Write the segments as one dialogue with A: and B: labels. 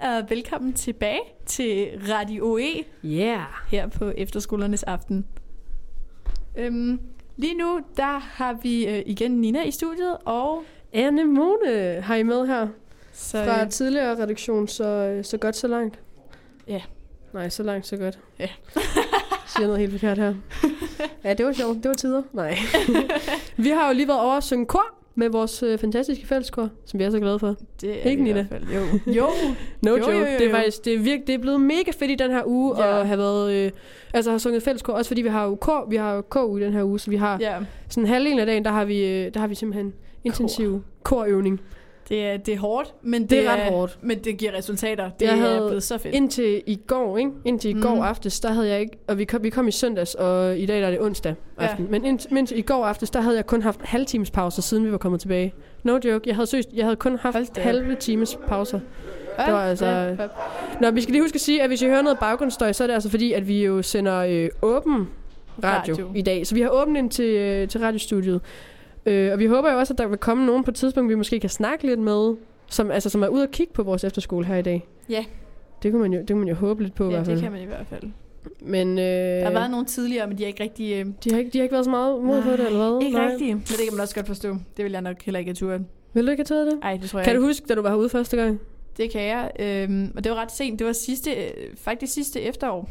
A: og velkommen tilbage til Radio E
B: Yeah.
A: her på Efterskolernes Aften. Øhm, lige nu, der har vi øh, igen Nina i studiet, og
B: Anne Mone har I med her.
A: så,
B: Fra
A: øh,
B: tidligere redaktion, så, så godt, så langt.
A: Ja.
B: Nej, så langt, så godt.
A: Ja.
B: Siger noget helt forkert her. Ja, det var sjovt. Det var tider. Nej. vi har jo lige været over at synge kor med vores øh, fantastiske fælleskor, som vi er så glade for.
A: det er
B: Ikke,
A: vi i
B: Nina?
A: hvert fald. Jo. jo.
B: No
A: Jo,
B: joke.
A: jo, jo,
B: Det er
A: jo.
B: faktisk det er virkelig, det er blevet mega fedt i den her uge
A: Ja.
B: at have været øh, altså have sunget fælleskor, også fordi vi har jo kor, vi har jo kor i den her uge, så vi har
A: Ja,
B: sådan halvdelen af dagen, der har vi øh, der har vi simpelthen intensiv korøvning.
A: Det er, det er hårdt, men det,
B: Det er ret hårdt.
A: Men det giver resultater. Det
B: Jeg
A: er
B: havde
A: blevet så fedt.
B: Indtil i går, ikke? Indtil i
A: Mhm.
B: går aftes, der havde jeg ikke... Og vi kom, vi kom i søndags, og i dag der er det onsdag
A: Ja.
B: aften. Men indtil, indtil i går aftes, der havde jeg kun haft halvtimes pauser, siden vi var kommet tilbage. No joke. Jeg havde, søst, jeg havde kun haft halve times pauser.
A: Ja,
B: det var altså-
A: ja, ja.
B: Nå, vi skal lige huske at sige, at hvis I hører noget baggrundsstøj, så er det altså fordi, at vi jo sender øh, åben radio,
A: Radio.
B: radio i dag. Så vi har åbent ind til, øh, til radiostudiet. Øh, og vi håber jo også, at der vil komme nogen på et tidspunkt, vi måske kan snakke lidt med, som, altså, som er ude og kigge på vores efterskole her i dag.
A: Ja.
B: Det kunne man jo, det kunne man jo håbe lidt på i
A: ja,
B: hvert fald.
A: det kan man i hvert fald.
B: Men øh,
A: Der har været nogle tidligere, men de har ikke rigtig... Øh,
B: de, har ikke, de har ikke været så meget mod på det, eller hvad?
A: Ikke
B: Nej.
A: rigtigt. Men det kan man også godt forstå. Det vil jeg nok heller ikke have turet.
B: Vil du ikke have det?
A: Ej, det tror jeg
B: Kan du
A: ikke.
B: huske, da du var herude første gang?
A: Det kan jeg. Øhm, og det var ret sent. Det var sidste, øh, faktisk sidste efterår.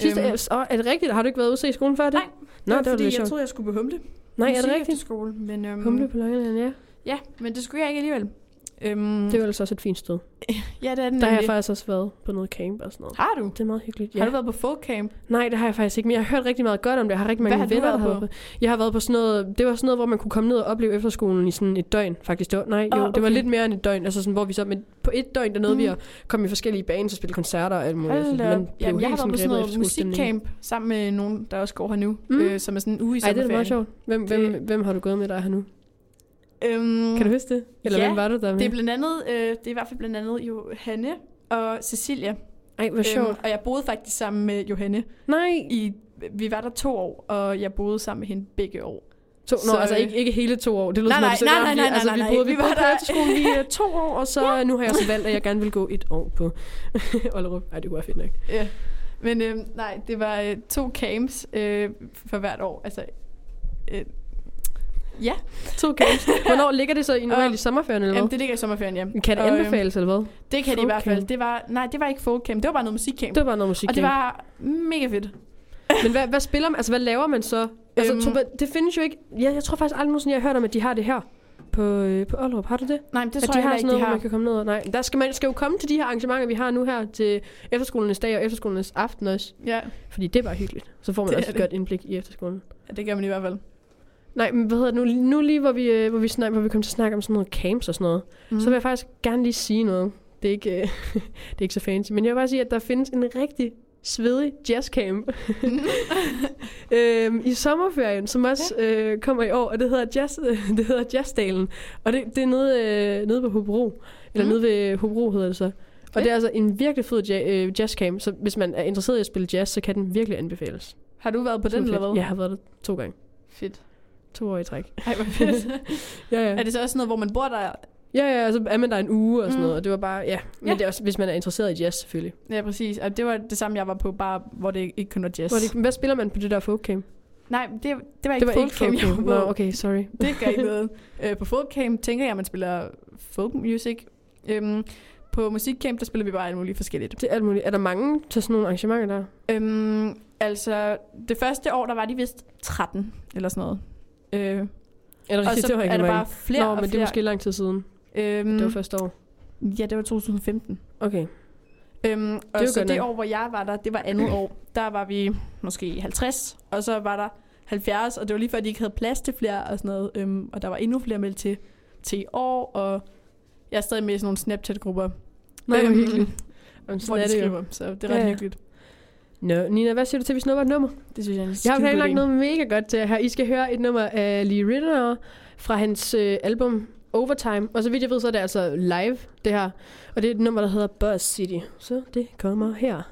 B: Sidste,
A: Øhm,
B: åh, er det rigtigt? Har du ikke været ude og se skolen før det?
A: Nej,
B: Nå,
A: det var,
B: det var
A: fordi,
B: lidt
A: jeg troede, jeg skulle på humle.
B: Nej, er det rigtigt?
A: Skole, men, øhm,
B: Humle på Langeland, ja.
A: Ja, men det skulle jeg ikke alligevel. Øhm,
B: Det var altså også et fint sted.
A: ja, det er den
B: Der har jeg faktisk også været på noget camp og sådan noget.
A: Har du?
B: Det er meget hyggeligt.
A: Ja. Har du været på folk camp?
B: Nej, det har jeg faktisk ikke, men jeg har hørt rigtig meget godt om det. Jeg har rigtig mange
A: Hvad har du
B: venner, der
A: været på?
B: Jeg har været på sådan noget, det var sådan noget, hvor man kunne komme ned og opleve efterskolen i sådan et døgn, faktisk. Det var, nej, jo,
A: Ah,
B: det var
A: okay.
B: lidt mere end et døgn, altså sådan, hvor vi så, men på et døgn, der nåede
A: Mhm.
B: vi at komme i forskellige baner og spille koncerter og alt muligt.
A: Hold
B: Altså,
A: da
B: man
A: Jamen, jeg har været på sådan noget musikcamp sammen med nogen, der også går her nu.
B: Mm.
A: Øh, som er sådan en uge i
B: Ej, det er meget sjovt. Hvem,
A: Det-
B: hvem, hvem har du gået med der her nu?
A: Øhm,
B: Kan du huske det? Eller
A: ja,
B: hvem var du der med?
A: Det er blandt andet, øh, det er i hvert fald blandt andet Johanne og Cecilia.
B: Ej, hvor sjovt.
A: Øhm, og jeg boede faktisk sammen med Johanne.
B: Nej.
A: I, vi var der to år, og jeg boede sammen med hende begge år.
B: To, nå,
A: Så,
B: altså
A: øh,
B: ikke, ikke hele to år. Det lyder
A: Nej,
B: som
A: nej, nej,
B: var,
A: nej,
B: fordi,
A: nej,
B: altså,
A: nej,
B: vi
A: nej,
B: boede,
A: vi
B: vi
A: var
B: på
A: der-
B: efterskolen i uh, to år, og så ja. nu har jeg så valgt, at jeg gerne vil gå et år på Ollerup. Ej, det være fedt nok.
A: Ja. Men øh, nej, det var øh, to camps øh, for hvert år. Altså, øh, ja,
B: To camps. Hvornår ligger det så i normalt i sommerferien, eller
A: Jamen,
B: hvad?
A: det ligger i sommerferien, ja.
B: Kan det
A: Og, øhm,
B: anbefales, eller hvad?
A: Det kan det i hvert fald. Det var, nej, det var ikke folkcamp. Det var bare noget musikcamp.
B: Det var bare noget musik.
A: og det var mega fedt.
B: Men hvad, hvad spiller man? Altså, hvad laver man så? Altså,
A: Øhm.
B: øhm, det findes jo ikke... Ja, jeg tror faktisk aldrig nogensinde, jeg har hørt om, at de har det her på, øh, på Ollerup. Har du det?
A: Nej, men det
B: at
A: tror
B: de
A: jeg
B: har
A: ikke,
B: noget,
A: de har.
B: man kan komme ned og... Nej, der skal man skal jo komme til de her arrangementer, vi har nu her til efterskolernes dag og efterskolernes aften også.
A: Ja.
B: Fordi det er bare hyggeligt. Så får man
A: Det
B: også et
A: det.
B: godt indblik i efterskolen.
A: ja, det gør man i hvert fald.
B: Nej, men hvad hedder det nu? Nu lige, hvor vi, øh, hvor vi, snak, hvor vi kom til at snakke om sådan noget camps og sådan noget, mm. så vil jeg faktisk gerne lige sige noget. Det er ikke, øh, det er ikke så fancy, men jeg vil bare sige, at der findes en rigtig svedig jazzcamp øhm, i sommerferien, som også øh, kommer i år, og det hedder, jazz, det hedder Jazzdalen. Og det, det er nede, øh, nede ved Hobro, eller
A: Mm.
B: mm. nede ved Hobro hedder det så. Og det er altså en virkelig fed ja, øh, jazzcamp, så hvis man er interesseret i at spille jazz, så kan den virkelig anbefales.
A: Har du været på den, eller hvad?
B: Jeg har været der to gange.
A: Fedt.
B: To år i træk.
A: Ej, hvor fedt.
B: Ja, ja.
A: er det så også noget, hvor man bor der?
B: Ja, ja, altså er man der en uge og sådan
A: Mm.
B: noget, og det var bare, ja. Men
A: Ja.
B: det er også, hvis man er interesseret i jazz, selvfølgelig.
A: Ja, præcis. Og det var det samme, jeg var på, bare hvor det ikke kun var jazz.
B: Hvor det, hvad spiller man på det der folkcamp?
A: Nej, det, det var ikke
B: Det var ikke
A: jeg var
B: folkcamp.
A: på.
B: Nå, okay, sorry.
A: Det gør ikke noget. Øh, på folkcamp tænker jeg, at man spiller folk music. Øhm, på musikcamp, der spiller vi bare alt muligt forskelligt.
B: Det er alt muligt. Er der mange til sådan nogle arrangementer der?
A: Øhm, altså, det første år, der var de vist 13, eller sådan noget. Øh,
B: Er det
A: og så
B: Det var ikke
A: er der bare flere
B: Nå,
A: og
B: men det er
A: flere.
B: måske lang tid siden.
A: Øhm,
B: Det var første år.
A: Ja, det var 2015.
B: Okay.
A: Øhm, og
B: jo
A: så det
B: nok.
A: år, hvor jeg var der, det var andet år. Der var vi måske 50, og så var der 70, og det var lige før, de ikke havde plads til flere og sådan noget. Øhm, og der var endnu flere meldt til, til i år, og jeg er stadig med i sådan nogle Snapchat-grupper.
B: Nej, hvor
A: øhm,
B: hyggeligt.
A: Hvor
B: Jamen, sådan
A: de
B: er det
A: skriver, så det er ret
B: Ja, ja.
A: hyggeligt.
B: Nå, Nina, hvad siger du til, at vi snupper et nummer?
A: Det synes jeg er
B: Jeg har planlagt noget mega godt til her. I skal høre et nummer af Lee Ritenour fra hans øh, album Overtime. Og så vidt jeg ved, så er det altså live, det her. Og det er et nummer, der hedder Buzz City. Så det kommer her.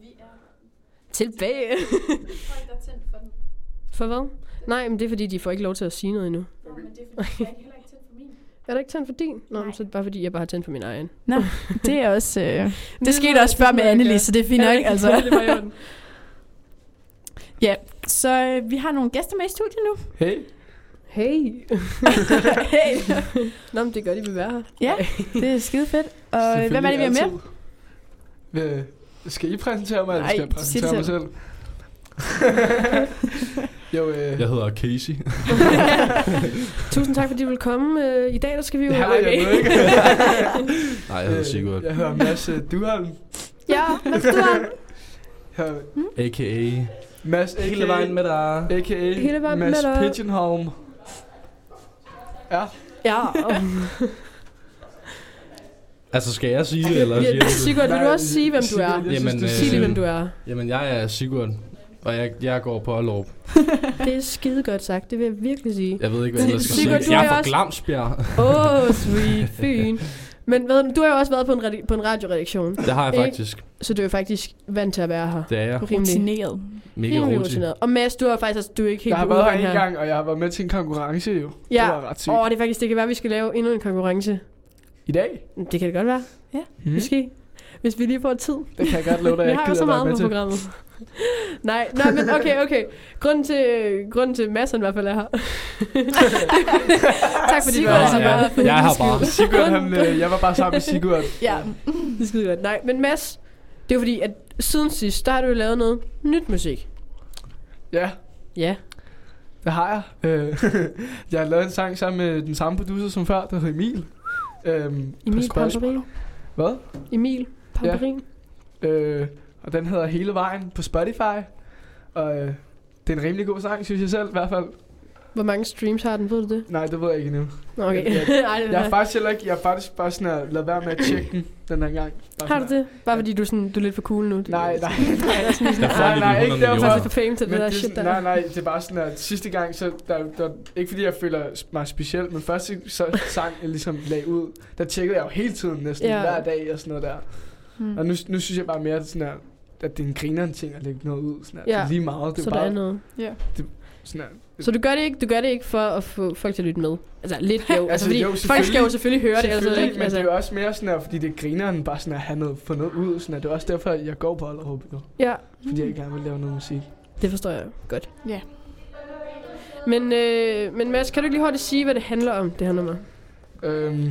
A: vi er
B: Tilbage.
A: folk, der er tændt for den.
B: For hvad? Nej, men det er fordi, de får ikke lov til at sige noget endnu.
A: Nå, men det er fordi, jeg er heller ikke tændt for min.
B: Er der ikke tændt for din? Nå,
A: Nej.
B: men så er det bare fordi, jeg bare har tændt for min egen.
A: Nå, det er også... Øh, det,
B: det
A: skete også før med
B: var
A: Anneli,
B: ikke-
A: så det er fint nok. Altså.
B: det i.
A: Ja, så øh, vi har nogle gæster med i studiet nu.
C: Hey.
B: Hey.
A: hey.
B: Nå, men det gør de vil være her.
A: Ja, det er skide fedt. Og øh, hvem er det, vi har med?
C: Skal I præsentere mig, eller skal jeg præsentere mig selv? jo, øh,
D: Jeg hedder Casey.
B: Tusind tak, fordi du vil komme. Øh, I dag der skal vi jo...
C: det har jeg ikke.
D: Nej, jeg hedder Sigurd.
C: Jeg hedder Mads øh, Duholm.
A: Ja, hvad skal du have?
C: Jeg hedder
D: A.k.a.
C: Mads, a.k.a.
E: Hele vejen med dig.
C: A.k.a.
B: Hele vejen
C: Mads
B: med dig.
C: Pigeonholm. Ja,
B: Ja,
D: Altså, skal jeg sige det, eller siger
B: Ja? Sigurd, vil du også sige, hvem du er?
D: Jamen,
C: du
D: øh,
B: Sig lige, hvem du er.
D: Jamen, jeg er Sigurd, og jeg, jeg går på Aalrup.
B: Det er skide godt sagt, det vil jeg virkelig sige.
D: Jeg ved ikke, hvad jeg skal
B: Sigurd,
D: sige.
B: du
D: Jeg er fra
B: også-
D: Glamsbjerg.
B: Åh, oh, sweet, fyn. Men hvad, du har jo også været på en, radi- på en radioredaktion,
D: Det har jeg
B: Ikke?
D: faktisk.
B: så du er faktisk vant til at være her.
D: Det er jeg.
B: Rimelig,
A: Rutineret.
D: Mega
B: rutineret. Og Mads, du har faktisk altså, du er ikke helt
C: Jeg har været her en gang, og jeg har været med til en konkurrence jo.
B: Ja.
C: Det var ret sygt.
B: Åh, oh, det er faktisk, det kan være, at vi skal lave endnu en konkurrence.
C: I dag?
B: Det kan det godt være,
C: Mm.
B: måske. Hvis vi lige får tid.
C: Det kan jeg godt love dig,
B: Vi
C: jeg
B: har så meget
C: med
B: på
C: til.
B: programmet. nej, nej, men okay, okay. Grunden til, grunden til Mads, han i hvert fald er her. tak fordi du
A: Sigurd
B: her.
A: her.
B: bare for
D: Jeg her bare.
C: Sigurd, han, øh, jeg var bare sammen med Sigurd.
A: Ja.
B: Det er skide godt. Nej, men Mads, det er fordi, at siden sidst, der har du jo lavet noget nyt musik.
C: Ja,
B: Ja.
C: det har jeg. Øh, jeg har lavet en sang sammen med den samme producer som før, der hedder Emil. Øhm,
B: Emil. Pamperin.
C: Hvad?
B: Emil Pamperin.
C: Øh, og den hedder Hele Vejen på Spotify. Og øh, det er en rimelig god sang, synes jeg selv i hvert fald.
B: Hvor mange streams har den, ved du det?
C: Nej, det ved jeg ikke endnu.
B: Okay.
C: Jeg-
B: det
C: Jeg har faktisk heller ikke, jeg har faktisk bare sådan at lade være med at tjekke den den her gang. Bare
B: har du det? Bare fordi du, er sådan, du er lidt for cool nu?
C: Nej, nej.
B: Nej, sådan,
D: Der
C: Nej, nej,
D: de
C: ikke
D: 100
C: derfor.
B: Du er for fame til det der
C: det er
B: shit
C: sådan,
B: der.
C: nej, nej, det er bare sådan, at sidste gang, så der, der, ikke fordi jeg føler mig speciel, men første så, sang, jeg ligesom lagde ud, der tjekkede jeg jo hele tiden næsten
B: Ja.
C: hver dag og sådan noget der.
A: Mm.
C: Og nu, nu synes jeg bare mere, at, sådan her, at det er en grineren ting at lægge noget ud. Sådan her.
B: Ja.
C: Det er lige meget. Det er
B: Så der
C: bare
B: er noget.
A: Ja.
C: sådan her.
B: Så du gør det ikke, du gør det ikke for at få folk til at lytte med? Altså lidt jo. altså,
C: Altså,
B: fordi
C: jo,
B: folk skal jo
C: selvfølgelig.
B: selvfølgelig høre det. Altså,
C: Selvfølgelig,
B: ikke?
C: men
B: Altså,
C: det er jo også mere sådan her, fordi det er grineren bare sådan at have noget, få noget ud. Sådan her. Det er også derfor, jeg går på Allerhåb jo.
B: ja,
C: Fordi jeg gerne vil lave noget musik.
B: det forstår jeg godt.
A: Ja.
B: Men, øh, men Mads, kan du lige hurtigt sige, hvad det handler om, det her nummer?
C: Øhm.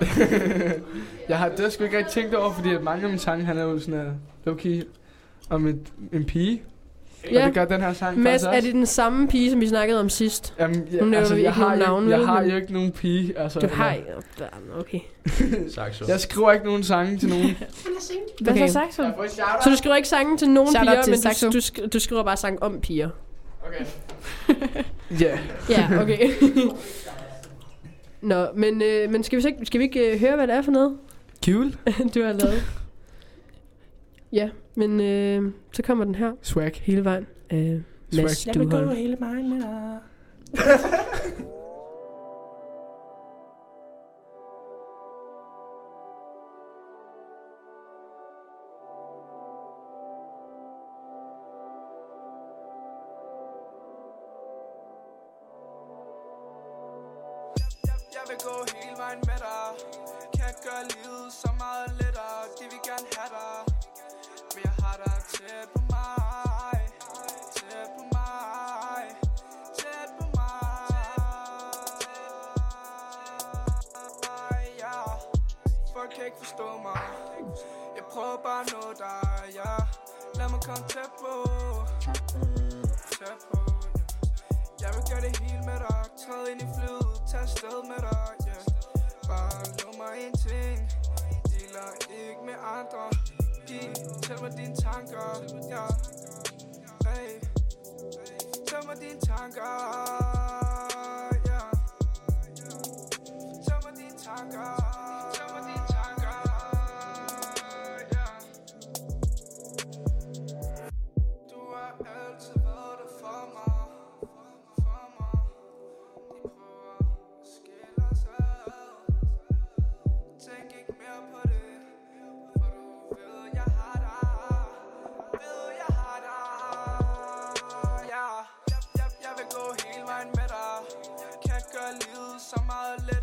C: jeg har det har sgu ikke rigtig tænkt over, fordi at mange af mine sange handler jo sådan her low-key om et, en pige.
B: Ja.
C: Og det gør den her sang
B: Mads, er det den samme pige, som vi snakkede om sidst?
C: Jamen,
B: Nu
C: ja,
B: nævner
C: altså,
B: vi
C: jeg
B: ikke
C: har,
B: nogen navne,
C: jeg
B: vel,
C: har jo ikke nogen pige. Altså,
B: Du har... Okay.
D: Saxo.
C: Jeg skriver ikke nogen sange til nogen.
A: Hvad
B: Okay.
A: så sagt så?
B: Så du skriver ikke sange til nogen
A: Shout out
B: piger,
A: til
B: men
A: Saxo.
B: du, du, sk- du skriver bare sang om piger?
C: Okay. Ja.
B: Ja, okay. Nå, men, øh, men skal vi, så ikke, skal vi ikke øh, høre, hvad det er for noget,
C: Cool.
B: du har lavet? Ja, men øh, så kommer den her
C: Swag.
B: hele vejen. Øh, Mads
C: Swag.
B: Duholm.
C: hele vejen med dig.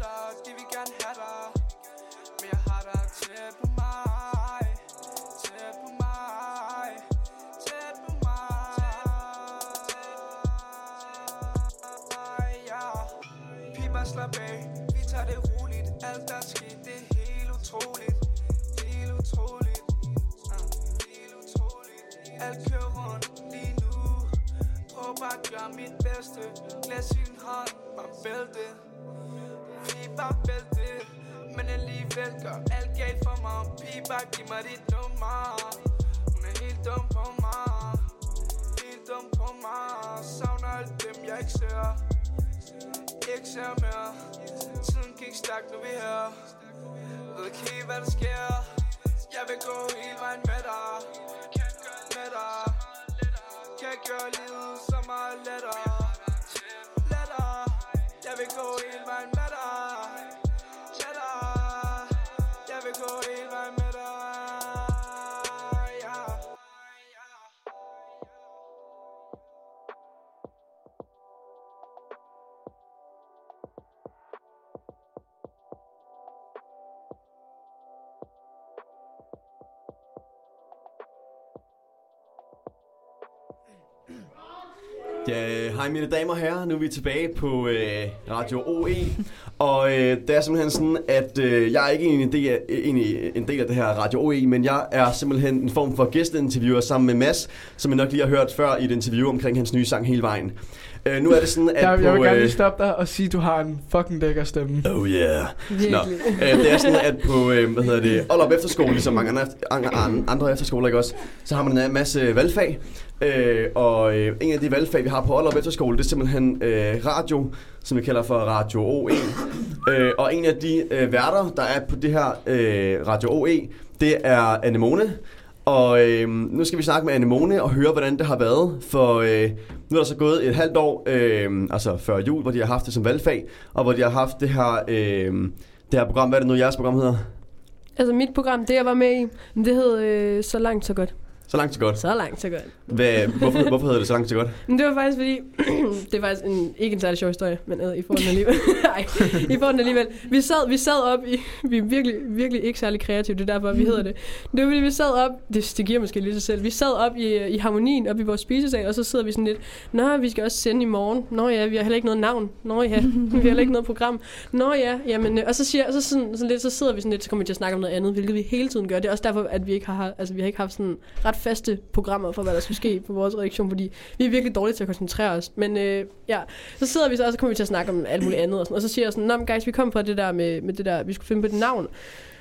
E: dig, lettere De vil gerne have dig. Men jeg har dig tæt på mig. Tæt på mig. Tæt på mig Ja. Pig slap af. Vi tager det roligt. Alt der skete, det er helt utroligt. Helt utroligt. Uh, Helt utroligt. Alt kører rundt lige nu. Prøv bare at gøre mit bedste. Glas i din hånd. Bare bælte bæltet Men alligevel gør alt galt for mig. Pige bare giv mig dit nummer. Hun er helt dum på mig. Helt dum på mig. Savner alle dem jeg ikke ser. Ikke ser mere. Tiden gik stærkt nu er vi her. Ved ikke helt, hvad der sker. Jeg vil gå hele vejen med dig. Med dig Kan gøre livet så meget Lettere. Jeg vil gå hele Ja,
F: hej mine damer og herrer, nu er vi tilbage på øh, Radio OE, og øh, det er simpelthen sådan, at øh, jeg er ikke en del, af, en, en del af det her Radio OE, men jeg er simpelthen en form for gæsteinterviewer sammen med Mads, som I nok lige har hørt før i et interview omkring hans nye sang Hele Vejen. Øh, nu er det sådan, at
C: Jeg,
F: på...
C: jeg vil gerne lige
F: øh,
C: stoppe dig og sige, at du har en fucking lækker stemme.
F: Oh yeah. Nå,
B: Virkelig.
F: øh, det er sådan, at på, øh, hvad hedder det, Ollerup Efterskole, ligesom mange andre, andre, efterskoler, ikke også, så har man en masse valgfag. Øh, og øh, en af de valgfag, vi har på Ollerup Efterskole, det er simpelthen øh, radio, som vi kalder for Radio OE. Øh, og en af de øh, værter, der er på det her øh, Radio OE, det er Anemone. Og øh, nu skal vi snakke med Anemone og høre, hvordan det har været. For øh, nu er der så gået et halvt år, øh, altså før jul, hvor de har haft det som valgfag, og hvor de har haft det her, øh, det her program. Hvad er det nu, jeres program hedder?
B: Altså mit program, det jeg var med i, det hed øh, Så langt, så godt.
F: Så langt så godt.
B: Så langt, så godt.
F: Hvad, hvorfor, hvorfor hedder det så langt så godt?
B: Men det var faktisk fordi, det er faktisk en, ikke en særlig sjov historie, men I får den alligevel. Ej, I får den alligevel. Vi sad, vi sad op i, vi er virkelig, virkelig ikke særlig kreative, det er derfor, vi hedder det. Det var fordi, vi sad op, det, det giver måske lige sig selv, vi sad op i, i harmonien, op i vores spisesal, og så sidder vi sådan lidt, Nå, vi skal også sende i morgen. Nå ja, vi har heller ikke noget navn. Nå ja, vi har heller ikke noget program. Nå ja, jamen, øh, og så, siger, og så, sådan, sådan lidt, så sidder vi sådan lidt, så kommer vi til at snakke om noget andet, hvilket vi hele tiden gør. Det er også derfor, at vi ikke har, altså, vi har ikke haft sådan ret faste programmer for, hvad der skal ske på vores redaktion, fordi vi er virkelig dårlige til at koncentrere os. Men øh, ja, så sidder vi så, og så kommer vi til at snakke om alt muligt andet. Og, sådan, og så siger jeg sådan, Nå, guys, vi kom fra det der med, med det der, vi skulle finde på et navn.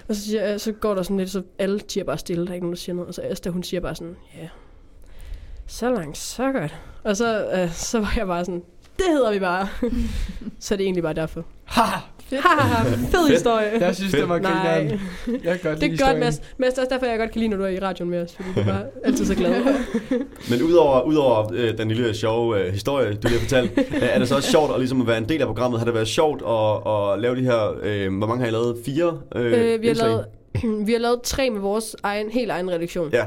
B: Og så, siger jeg, så går der sådan lidt, så alle tiger bare stille, der er ikke nogen, der siger noget. Og så Asta, hun siger bare sådan, ja, så langt, så godt. Og så, øh, så var jeg bare sådan, det hedder vi bare. så er det egentlig bare derfor.
C: Ha!
B: Haha, fed historie.
C: Jeg synes, det var
B: Nej,
C: grineren. Jeg kan godt
B: det er godt. Mads. Mads, det er også derfor, jeg godt kan lide, når du er i radioen med os, fordi du er bare altid så glad.
F: Men udover, udover øh, den lille sjove øh, historie, du lige har fortalt, øh, er det så også sjovt at, ligesom at være en del af programmet? Har det været sjovt at, at lave de her, øh, hvor mange har I lavet? Fire øh,
B: Øh, vi, har
F: indslag?
B: lavet, vi har lavet tre med vores egen, helt egen redaktion.
F: Ja,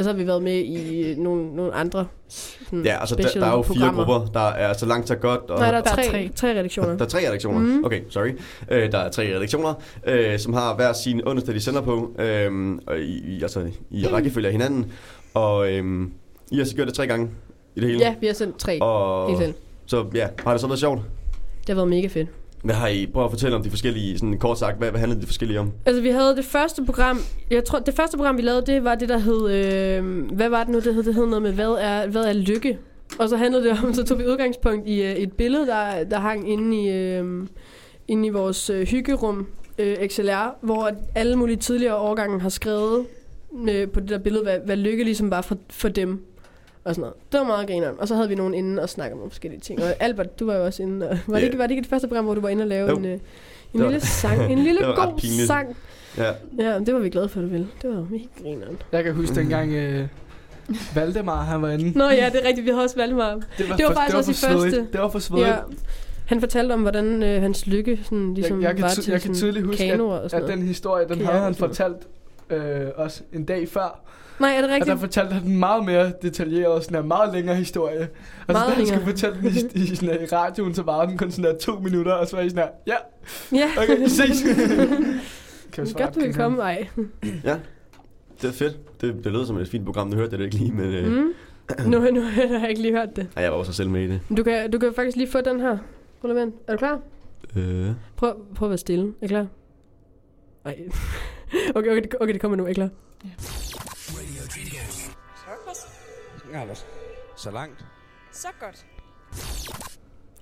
B: Og så har vi været med i nogle, nogle andre sådan
F: ja altså der, der er jo fire
B: programmer.
F: grupper. Der er så langt så godt. Og,
B: Nej, der er
A: Der er
B: tre,
A: tre.
B: tre redaktioner.
F: Der er tre redaktioner?
B: Mhm.
F: Okay, sorry. Øh, der er tre redaktioner, øh, som har hver sin onsdag, de sender på, øh, og i, i, altså, i rækkefølge af hinanden. Og øh, I har så gjort det tre gange i det hele.
B: Ja, vi har sendt tre
F: Og,
B: helt selv.
F: så ja, har det så været sjovt?
B: Det har været mega fedt.
F: Hvad har I Prøv at fortælle om de forskellige, sådan kort sagt, hvad, hvad handlede de forskellige om?
B: Altså, vi havde det første program, jeg tror, det første program, vi lavede, det var det, der hed, øh, hvad var det nu, det hed? Det hed noget med, hvad er, hvad er lykke? Og så handlede det om, så tog vi udgangspunkt i øh, et billede, der, der hang inde i, øh, inde i vores øh, hyggerum, øh, XLR, hvor alle mulige tidligere årgange har skrevet øh, på det der billede, hvad, hvad lykke ligesom var for, for dem. Og sådan noget. Det var meget grineren. Og så havde vi nogen inde og snakke om nogle forskellige ting. Og Albert, du var jo også inde. Og, var, det ikke, var det ikke det første program, hvor du var inde og lave en, øh, en lille sang? En lille god
F: pinligt.
B: sang.
F: Ja,
B: Ja, det var vi glade for, du ville. Det var mega grineren.
C: Jeg kan huske dengang øh, Valdemar, han var inde.
B: Nå ja, det er rigtigt. Vi havde også Valdemar.
C: Det var,
B: Det var
C: for,
B: faktisk
C: det var
B: også
C: for
B: i første.
C: Det var for svedigt.
B: Ja. Han fortalte om, hvordan øh, hans lykke sådan, ligesom
C: jeg, jeg, kan,
B: var til
C: jeg kan tydeligt huske,
B: og
C: at,
B: sådan
C: at den historie, den havde han fortalt øh, os en dag før.
B: Nej, er det
C: Og
B: rigtigt?
C: der fortalte han den meget mere detaljeret, sådan en meget længere historie. Og så
B: Meget
C: da han skulle fortælle den i, i, sådan, her, i radioen, så var den kun sådan der to minutter, og så var I sådan her, ja,
B: Ja.
C: okay, ses. kan vi
B: Godt, du vil komme. Ej.
F: ja. Det er fedt. Det, det lød som et fint program, du hørte det ikke lige, men øh, mm.
B: Nu, nu har jeg ikke lige hørt det.
F: jeg var også selv med i det.
B: Du kan, du kan faktisk lige få den her. Prøv at. Er du klar?
F: Øh.
B: Prøv, prøv at være stille. Er du klar? Ej. Okay, okay, det, okay, det kommer nu. Er I klar?
G: Anders. Så langt.
A: Så godt.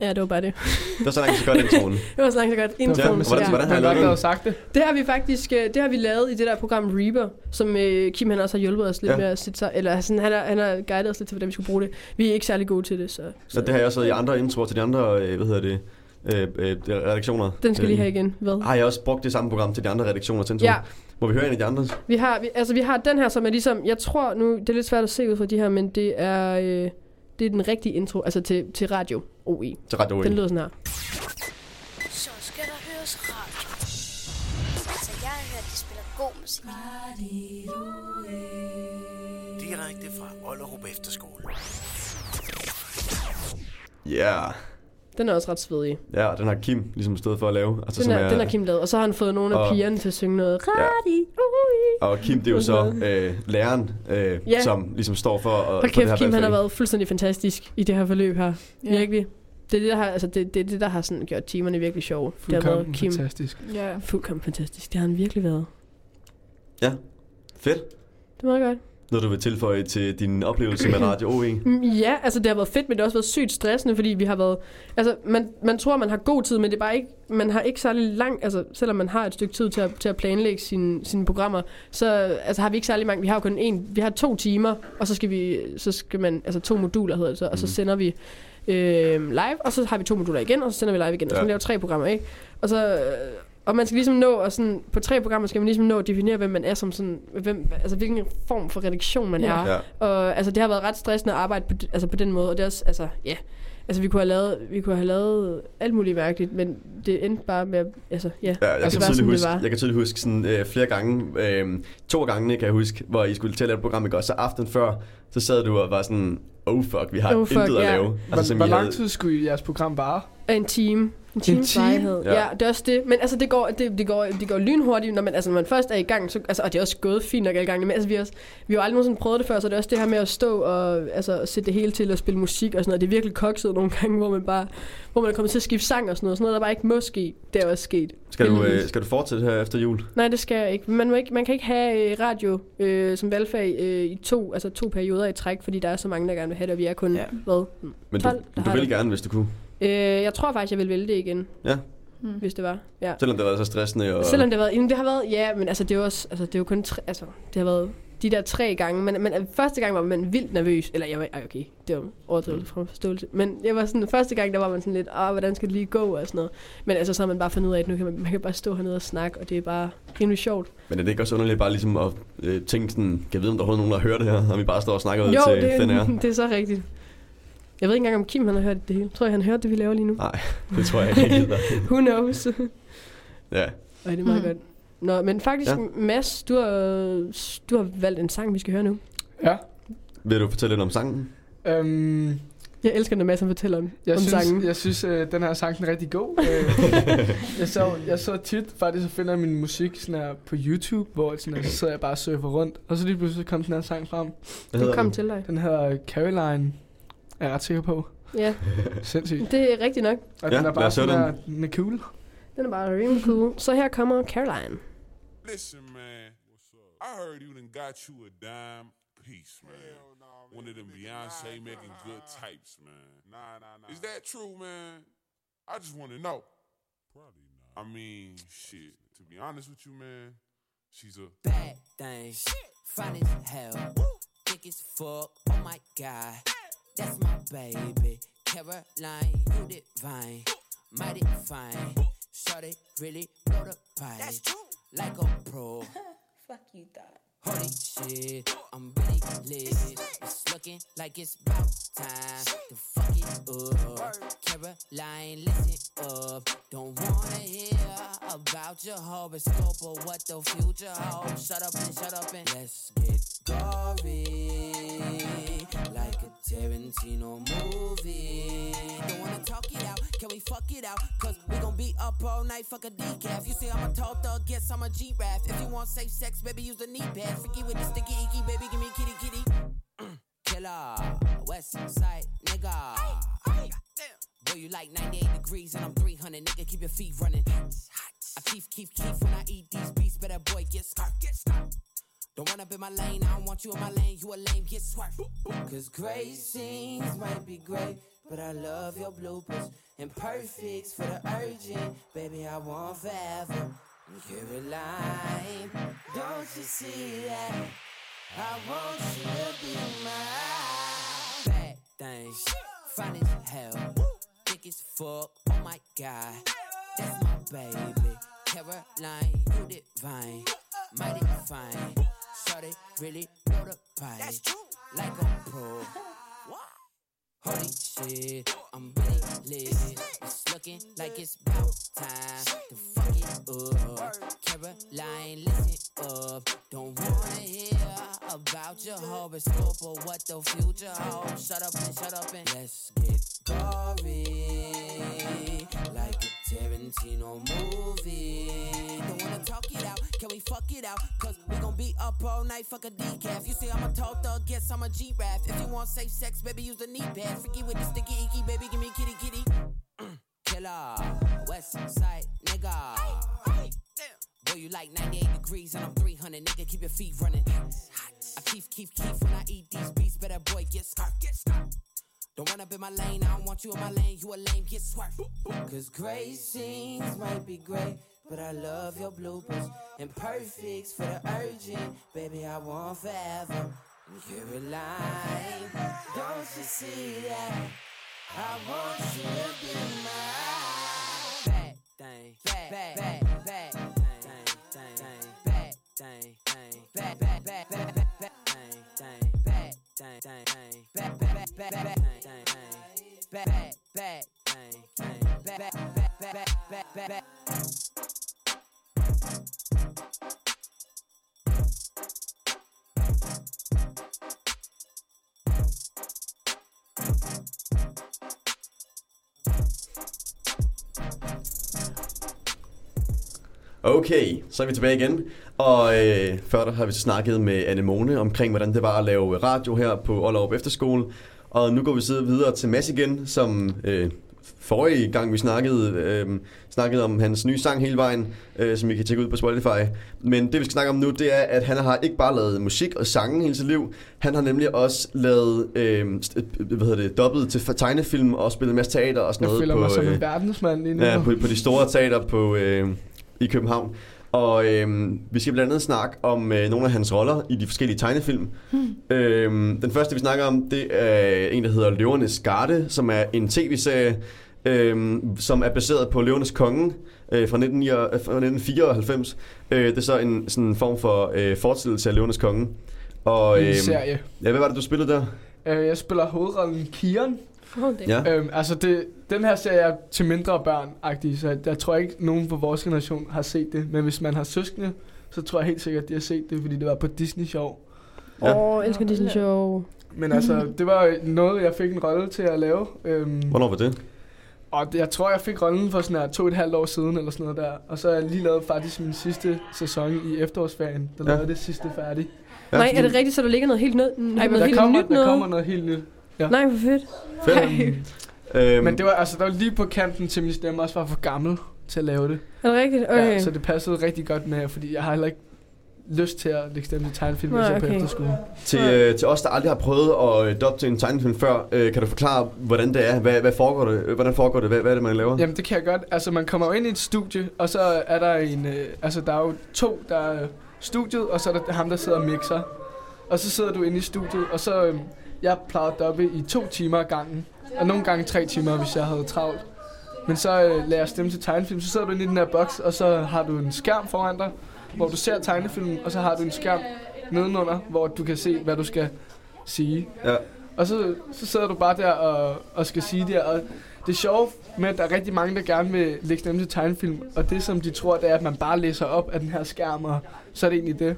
B: Ja, det var bare det.
F: Det var så langt så godt introen.
B: Det var så langt så godt.
F: Ja,
B: Introen.
F: hvordan- hvordan har I
C: jeg
F: lavet
C: sagt det.
B: Det har vi faktisk øh, det har vi lavet i det der program Reaper, som øh, Kim han også har hjulpet os lidt
F: Ja.
B: ja. med at sætte sig, eller sådan, han, har, han har guidet os lidt til, hvordan vi skulle bruge det. Vi er ikke særlig gode til det, så.
F: Så det har jeg også været i andre introer til de andre, øh, hvad hedder det, øh, øh, redaktioner.
B: Den skal lige
F: Øh,
B: have igen. Hvad?
F: Har jeg også brugt det samme program til de andre redaktioner, Tento?
B: Ja,
F: Må vi høre en af de andre?
B: vi har, vi, altså vi har den her, som er ligesom, jeg tror nu, det er lidt svært at se ud fra de her, men det er, øh, det er den rigtige intro, altså til, til radio OE.
F: Til Radio
B: Den
F: OE.
B: lyder sådan her.
H: Så skal der høres radio. Altså, jeg har hørt, de spiller god musik.
I: Direkte fra Ollerup Efterskole.
F: Ja,
B: Den er også ret svedig.
F: ja, den har Kim ligesom stået for at lave. Altså,
B: Den
F: som
B: er, den er Kim lavet, og så har han fået nogle af
F: Og-
B: pigerne til at synge noget
F: Ja.
B: radio OE.
F: Og Kim, det er jo så øh, læreren, øh,
B: Ja.
F: som ligesom står for... at- for
B: Hold
F: det her
B: kæft, Kim han har været fuldstændig fantastisk i det her forløb her.
A: Ja.
B: Virkelig. Det er det, der har, altså det, det, er det, der har sådan gjort timerne virkelig sjove. Det har
C: Fuldkommen
B: Kim.
C: fantastisk.
A: Ja.
B: Fuldkommen fantastisk. Det har han virkelig været.
F: Fedt.
B: Det er meget godt.
F: Noget, du vil tilføje til din oplevelse med Radio OE?
B: Mm, Ja, altså det har været fedt, men det har også været sygt stressende, fordi vi har været... Altså, man, man tror, man har god tid, men det er bare ikke... Man har ikke særlig lang... Altså, selvom man har et stykke tid til at, til at planlægge sine, sine programmer, så altså, har vi ikke særlig mange... Vi har jo kun en... Vi har to timer, og så skal vi... Så skal man... Altså to moduler hedder det så, og så
F: Mhm.
B: sender vi øh, live, og så har vi to moduler igen, og så sender vi live igen. Og så
F: Ja.
B: laver tre programmer, ikke? Og så... Og man skal ligesom nå, og sådan, på tre programmer skal man ligesom nå at definere, hvem man er som sådan, hvem, altså hvilken form for redaktion man
A: Ja.
B: er.
F: Ja.
B: Og altså, det har været ret stressende at arbejde på, altså, på den måde, og det er også, altså, ja. Altså, vi kunne have lavet, vi kunne have lavet alt muligt mærkeligt, men det endte bare med, at- altså, ja.
F: Ja, jeg,
B: Altså,
F: kan tydeligt huske,
B: var.
F: jeg kan tydeligt huske sådan, øh, flere gange, øh, to gange kan jeg huske, hvor I skulle til at lave et program, ikke? Og så aften før, så sad du og var sådan, oh fuck, vi har
B: Oh, fuck,
F: intet at
B: ja.
F: lave.
C: Hvor,
F: Altså,
C: hvor
F: I
C: lang tid skulle jeres program vare?
B: En time. En times
C: time?
B: varighed. Ja.
F: Ja.
B: det er også det. Men altså, det går, det, det går, det går lynhurtigt, når man, altså, når man først er i gang. Så, altså, og det er også gået fint nok alle gange. Men altså, vi har, også, vi har jo aldrig nogensinde prøvet det før, så det er også det her med at stå og altså, sætte det hele til og spille musik og sådan noget. Det er virkelig kokset nogle gange, hvor man bare hvor man er kommet til at skifte sang og sådan noget. Sådan noget, der bare ikke må ske. Det er også sket.
F: Skal du, øh, skal du fortsætte her efter jul?
B: Nej, det skal jeg ikke. Man, må ikke, man kan ikke have øh, radio øh, som valgfag øh, i to, altså to perioder i træk, fordi der er så mange, der gerne vil have det, og vi er kun,
A: Ja.
B: hvad,
F: Men
B: 12,
F: du,
B: der
F: du
B: har
F: vil gerne, hvis du kunne.
B: Øh, jeg tror faktisk, jeg vil vælge det igen.
F: Ja.
A: Mm.
B: Hvis det var. Ja.
F: Selvom det var så stressende. Og...
B: Selvom det har været, jamen, det har været, ja, men altså det er jo også, altså det er jo kun tre, altså det har været de der tre gange, men, men første gang var man vildt nervøs, eller jeg var, ej, okay, det var overdrivelse fra forståelse, men jeg var sådan, første gang, der var man sådan lidt, åh, hvordan skal det lige gå, og sådan noget, men altså så har man bare fundet ud af, at nu kan man, man kan bare stå hernede og snakke, og det er bare rimelig sjovt.
F: Men er det ikke også underligt bare ligesom at øh, tænke sådan, kan jeg vide, om der er nogen, der hører det her, og vi bare står og snakker ud
B: Jo,
F: til
B: det,
F: den her?
B: det er så rigtigt. Jeg ved ikke engang, om Kim han har hørt det hele. Tror jeg, han hørte det, vi laver lige nu?
F: Nej, det tror jeg ikke helt.
B: Who knows?
F: Ja.
B: Ej, det er meget
A: Mm.
B: godt. Nå, men faktisk,
F: Ja.
B: Mads, du har, du har valgt en sang, vi skal høre nu.
C: Ja.
F: Vil du fortælle lidt om sangen?
C: Øhm,
B: Jeg elsker, når Mads fortæller om,
C: jeg
B: om
C: synes,
B: sangen.
C: jeg synes øh, den her sang den er rigtig god. Øh, jeg, så, jeg så tit faktisk og finder min musik sådan her på YouTube, hvor sådan her, så sidder jeg bare og surfer rundt. Og så lige pludselig kom den her sang frem.
F: Hvad hedder
B: kom
F: den?
B: til dig.
C: Den hedder Caroline, er jeg ret sikker på.
B: Ja,
C: Sindssygt.
B: det er rigtigt nok.
C: Og
F: Ja,
C: den er
F: lad
C: bare
F: os høre
C: sådan her, den er cool.
B: Den er bare rimelig cool. Så her kommer Caroline.
J: Listen, man. I heard you done got you a dime piece, man. One of them Beyonce making good types, man. Nah, nah, nah. Is that true, man? I just want to know. Probably not. I mean, shit. To be honest with you, man, she's a
K: bad thing. Fine as hell. Thick as fuck. Oh my god. That's my baby. Caroline, you divine. Mighty fine. Shorty really blow the pipe. That's true. Like a pro.
H: Fuck you thought.
K: Holy shit, I'm really lit. It's looking like it's about time to fuck it up. Caroline, listen up. Don't wanna hear about your horoscope or what the future holds. Shut up and shut up and let's get gory. Tarantino movie. Don't wanna talk it out, can we fuck it out? Cause we gon' be up all night, fuck a decaf. You say I'm a tall thug, guess I'm a G-Rap. If you want safe sex, baby, use the knee pad. Freaky with the sticky icky, baby, give me kitty kitty. Killer, West Side nigga. Boy, you like 98 degrees and I'm 300, nigga, keep your feet running. I keep, keep, keep when I eat these beats, better boy, get skirt, get skirt. Don't up in my lane, I don't want you in my lane, you a lame, get swerved. Cause great scenes might be great, but I love your bloopers. And perfects for the urgent, baby, I want forever. Caroline, don't you see that? I want you to be mine. Bad things, fine as hell. Thick as fuck. Oh my god, that's my baby. Caroline, you divine, mighty fine. Shorty really know the pipe. That's true. Like a pro. Holy shit, I'm really lit. It's looking like it's about time to fuck it up. Caroline, listen up. Don't wanna hear about your horoscope or what the future holds. Shut up and shut up and let's get gory. Tarantino movie. Don't wanna talk it out, can we fuck it out? Cause we gon' be up all night, fuck a decaf. You say I'm a tall thug, guess I'm a G-Rap. If you want safe sex, baby, use the knee pad. Freaky with the sticky icky, baby, give me kitty kitty. Killer, West Side nigga. Boy, you like 98 degrees and I'm 300, nigga, keep your feet running. I keep, keep, keep when I eat these beats, better boy, get skirt, get skirt. Don't run up in my lane, I don't want you in my lane, you a lame, get swerved. Cause gray scenes might be great, but I love your bloopers. And perfects for the urgent, baby, I want forever. You're a Caroline, don't you see that? I want you to be mine. Bad thing, bad, bad, bad, bad thing, thing, thing, bad thing, thing, bad, bad, bad, bad, bad thing, thing, thing, bad, bad, bad, bad, bad thing, thing, bad, bad, bad thing, thing, bad, bad, bad, bad, bad, bad, bad.
F: Okay, så er vi tilbage igen. Og øh, før der har vi så snakket med Anemone omkring, hvordan det var at lave radio her på Ollerup Efterskole. Og nu går vi så videre til Mads igen, som øh, forrige gang vi snakkede, øh, snakkede om hans nye sang hele vejen, øh, som I kan tjekke ud på Spotify. Men det vi skal snakke om nu, det er, at han har ikke bare lavet musik og sange hele sit liv. Han har nemlig også lavet, øh, st- hvad hedder det, dobbelt til tegnefilm og spillet en masse teater og sådan
C: Jeg
F: noget.
C: føler
F: på,
C: mig som
F: øh,
C: en verdensmand lige nu.
F: Ja, på, på de store teater på, øh, i København. Og øh, vi skal blandt andet snakke om øh, nogle af hans roller i de forskellige tegnefilm.
A: Hmm.
F: Øh, den første, vi snakker om, det er en, der hedder Løvernes Garde, som er en tv-serie, øh, som er baseret på Løvernes Konge øh, fra, 19, fra 1994. Øh, det er så en sådan en form for øh, fortsættelse af Løvernes Konge. Og,
C: En serie.
F: Ja, hvad var det, du spillede der?
C: Øh, jeg spiller hovedrollen Kian.
F: Ja.
C: Øhm, altså, det, den her serie er til mindre børn -agtig, så jeg, tror ikke, nogen på vores generation har set det. Men hvis man har søskende, så tror jeg helt sikkert, at de har set det, fordi det var på Disney Show.
B: Åh, oh, elsker Disney Show.
C: Men altså, det var noget, jeg fik en rolle til at lave. Øhm,
F: Hvornår var det?
C: og det, jeg tror, jeg fik rollen for sådan her to og et halvt år siden, eller sådan noget der. Og så har jeg lige lavet faktisk min sidste sæson i efterårsferien. Der
F: Ja.
C: lavede det sidste færdigt.
B: Ja, Nej, er det rigtigt, så der ligger noget helt, nød, noget
C: der,
B: helt
C: kommer,
B: nyt
C: der
B: noget?
C: kommer noget helt nyt. Ja.
B: Nej, hvor fedt.
F: Fedt. Øhm,
C: Men det var, altså, der var lige på kanten til min stemme også var for gammel til at lave det.
B: Er det rigtigt? Okay.
C: Ja, så det passede rigtig godt med, fordi jeg har heller ikke lyst til at lægge stemme til tegnefilm, hvis jeg er på
B: okay.
C: efterskole.
F: Til, øh, til os, der aldrig har prøvet at øh, dubbe til en tegnefilm før, øh, kan du forklare, hvordan det er? Hvad, hvad foregår det? Øh, Hvordan foregår det? Hvad, hvad er det, man laver?
C: Jamen det kan jeg godt. Altså man kommer jo ind i et studie, og så er der en, øh, altså der er jo to, der er studiet, og så er der ham, der sidder og mixer. Og så sidder du inde i studiet, og så, øh, jeg plejede at dubbe i to timer ad gangen. Og nogle gange tre timer, hvis jeg havde travlt. Men så øh, lader jeg stemme til tegnefilm, så sidder du inde i den her boks, og så har du en skærm foran dig, hvor du ser tegnefilmen, og så har du en skærm nedenunder, hvor du kan se, hvad du skal sige.
F: Ja.
C: Og så, så sidder du bare der og, og skal sige det, og det er sjovt med, at der er rigtig mange, der gerne vil lægge stemme til tegnefilm, og det som de tror, det er, at man bare læser op af den her skærm, og så er det egentlig det.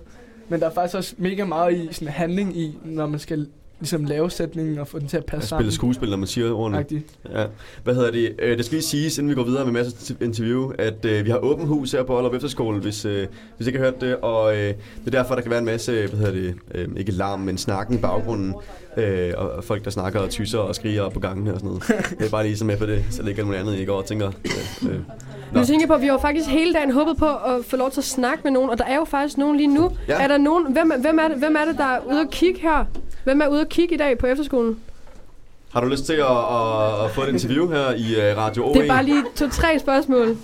C: Men der er faktisk også mega meget i sådan handling i, når man skal ligesom lave sætningen og få den til at passe sammen.
F: spille skuespil, når man siger ordene.
C: Agtigt.
F: Ja. Hvad hedder det? Øh, det skal lige siges, inden vi går videre med masser af interview, at øh, vi har åben hus her på Aalborg Efterskole, hvis, øh, hvis I ikke har hørt det. Og øh, det er derfor, der kan være en masse, hvad hedder det, øh, ikke larm, men snakken i baggrunden. Øh, og, og folk, der snakker og tyser og skriger på gangene og sådan noget. Det er bare lige så med på det, så det ikke er noget andet, I går og tænker. Øh, øh.
B: Nu tænker på, at vi har faktisk hele dagen håbet på at få lov til at snakke med nogen, og der er jo faktisk nogen lige nu.
F: Ja.
B: Er der nogen, hvem, hvem, er det, hvem er det, der er ude at kigge her? Hvem er ude at kigge i dag på efterskolen?
F: Har du lyst til at, at, at få et interview her i uh, Radio OE?
B: Det er bare lige to-tre spørgsmål.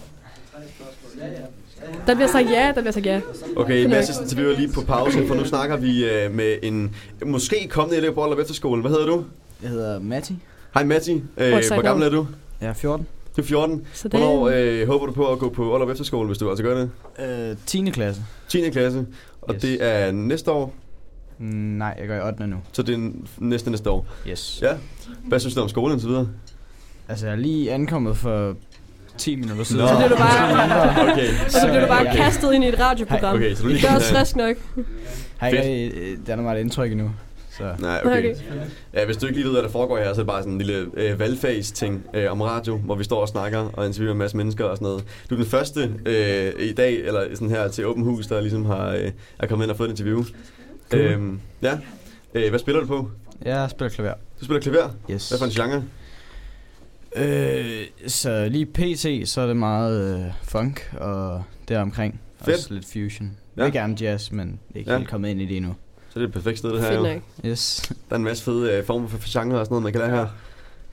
B: Der bliver sagt ja, der bliver sagt ja.
F: Okay, Mads interview er lige på pause, for nu snakker vi uh, med en måske kommende elev på Aalborg Efterskole. Hvad hedder du?
L: Jeg hedder Matti.
F: Hej Matti, øh,
B: Hvor
F: gammel er du?
L: Jeg er 14.
F: Du er 14.
B: Så det-
F: Hvornår øh, håber du på at gå på Aalrup Efterskole, hvis du altså gør det?
L: Øh, 10. klasse.
F: 10. klasse. Og yes. det er næste år?
L: Mm, nej, jeg går i 8. nu.
F: Så det er næste næste år?
L: Yes.
F: Ja. Hvad synes du om skolen og så videre?
L: Altså, jeg er lige ankommet for 10 minutter siden.
F: Nå. Så blev du
B: bare-
F: Okay.
B: Og så blev du bare kastet ind i et radioprogram.
F: Okay, så du lige
B: det er også frisk nok.
L: Har ikke øh, der er meget indtryk endnu. Så.
F: Nej, okay.
B: Okay.
F: Ja, hvis du ikke lige ved, hvad der foregår her, så er det bare sådan en lille øh, valgfags-ting øh, om radio, hvor vi står og snakker og interviewer en masse mennesker og sådan noget. Du er den første øh, i dag, eller sådan her til Åben Hus, der ligesom har, øh, er kommet ind og fået et interview.
L: Cool.
F: Øhm, ja. Øh, hvad spiller du på?
L: Jeg spiller klaver.
F: Du spiller klaver?
L: Yes.
F: Hvad for en genre?
L: Øh, så lige PC, så er det meget øh, funk og deromkring.
F: Fedt.
L: Også lidt fusion.
F: Ja.
L: Ja. Ikke gerne jazz, men ikke
F: Ja.
L: helt kommet ind i det endnu.
F: Så det er et perfekt sted, det her
B: Fedt
F: jo.
B: nok.
L: Yes.
F: Der er en masse fede øh, former for, for genre og sådan noget, man kan lære her.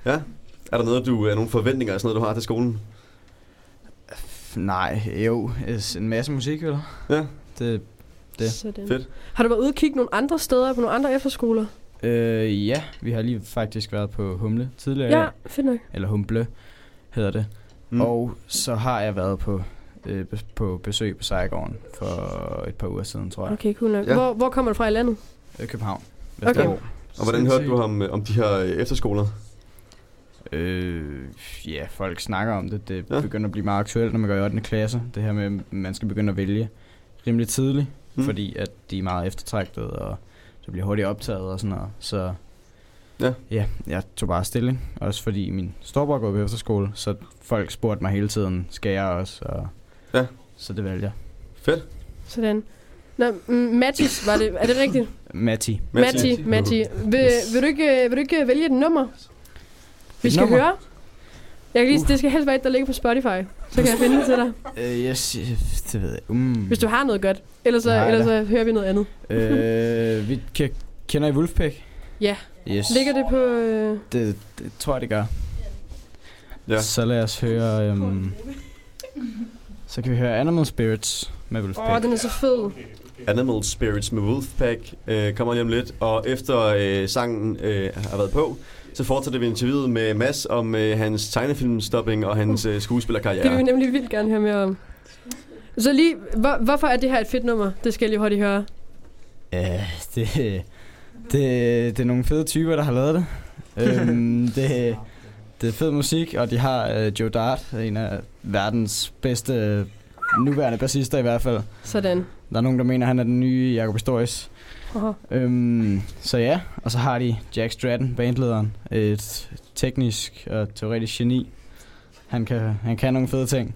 F: Ja. Er der noget, du, øh, nogle forventninger og sådan noget, du har til skolen?
L: Nej, jo, en masse musik, vel?
F: Ja.
L: Det, det.
B: Sådan.
F: Fedt.
B: Har du været ude og kigge nogle andre steder på nogle andre efterskoler?
L: Øh, ja, vi har lige faktisk været på Humle tidligere.
B: Ja, fedt nok.
L: Eller Humble hedder det.
F: Mm.
L: Og så har jeg været på, øh, på besøg på Sejgården for et par uger siden, tror jeg.
B: Okay, cool nok.
F: Ja.
B: Hvor, hvor kommer du fra i landet?
L: Øh, København.
B: Okay.
L: Vesterbro.
F: Og hvordan hørte du om, øh, om de her øh, efterskoler?
L: Øh, ja, folk snakker om det. Det
F: Ja.
L: begynder at blive meget aktuelt, når man går i 8. klasse. Det her med, at man skal begynde at vælge rimelig tidligt,
F: mm.
L: fordi at de er meget eftertragtede, og så bliver hurtigt optaget og sådan noget. Så
F: Ja.
L: ja, jeg tog bare stilling. Også fordi min storbror går på efterskole, så folk spurgte mig hele tiden, skal jeg også? Og
F: Ja.
L: Så det valgte jeg.
F: Fedt.
B: Sådan. Nå, mm, Mathis, var det, er det rigtigt?
L: Matti.
B: Matti, Matti. Vil, vil, du ikke, vil du ikke vælge et nummer? Vi skal
L: nummer?
B: høre. Jeg kan lige, det skal helst være et, der ligger på Spotify. Så kan jeg finde det til dig.
L: Øh, yes, det ved jeg. Um.
B: Hvis du har noget godt. Ellers, så,
L: Nej,
B: ellers så hører vi noget andet.
L: øh, vi kan, kender I Wolfpack?
B: Ja.
L: Yes.
B: Ligger det på... Øh...
L: Det, det tror jeg, det gør.
F: Ja.
L: Så lad os høre... Um, så kan vi høre Animal Spirits med Wolfpack.
B: Åh, oh, den er så fed.
F: Animal Spirits med Wolfpack øh, kommer lige om lidt. Og efter øh, sangen øh, har været på, så fortsætter vi interviewet med Mads om øh, hans tegnefilmstopping og hans øh,
B: Det
F: skuespillerkarriere.
B: vil vi nemlig vildt gerne høre mere om. Så lige, hvor, hvorfor er det her et fedt nummer? Det skal jeg lige hurtigt høre.
L: Ja, det, det, det er nogle fede typer, der har lavet det. øhm, det, det er fed musik, og de har uh, Joe Dart, en af verdens bedste øh, nuværende bassister i hvert fald.
B: Sådan.
L: Der er nogen, der mener, at han er den nye Jacob Storis.
B: Aha.
L: Øhm, så ja, og så har de Jack Stratton, bandlederen, et teknisk og teoretisk geni. Han kan, han kan nogle fede ting.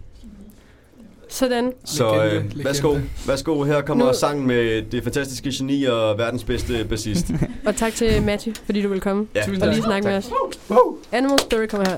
B: Sådan.
F: Så øh,
C: legende.
F: værsgo, værsgo, her kommer
B: Nu-
F: sangen med det fantastiske geni og verdens bedste bassist.
B: Og tak til Matty, fordi du vil komme
F: Ja,
B: og
C: tak.
B: lige snakke med os. Animal Spirit kommer her.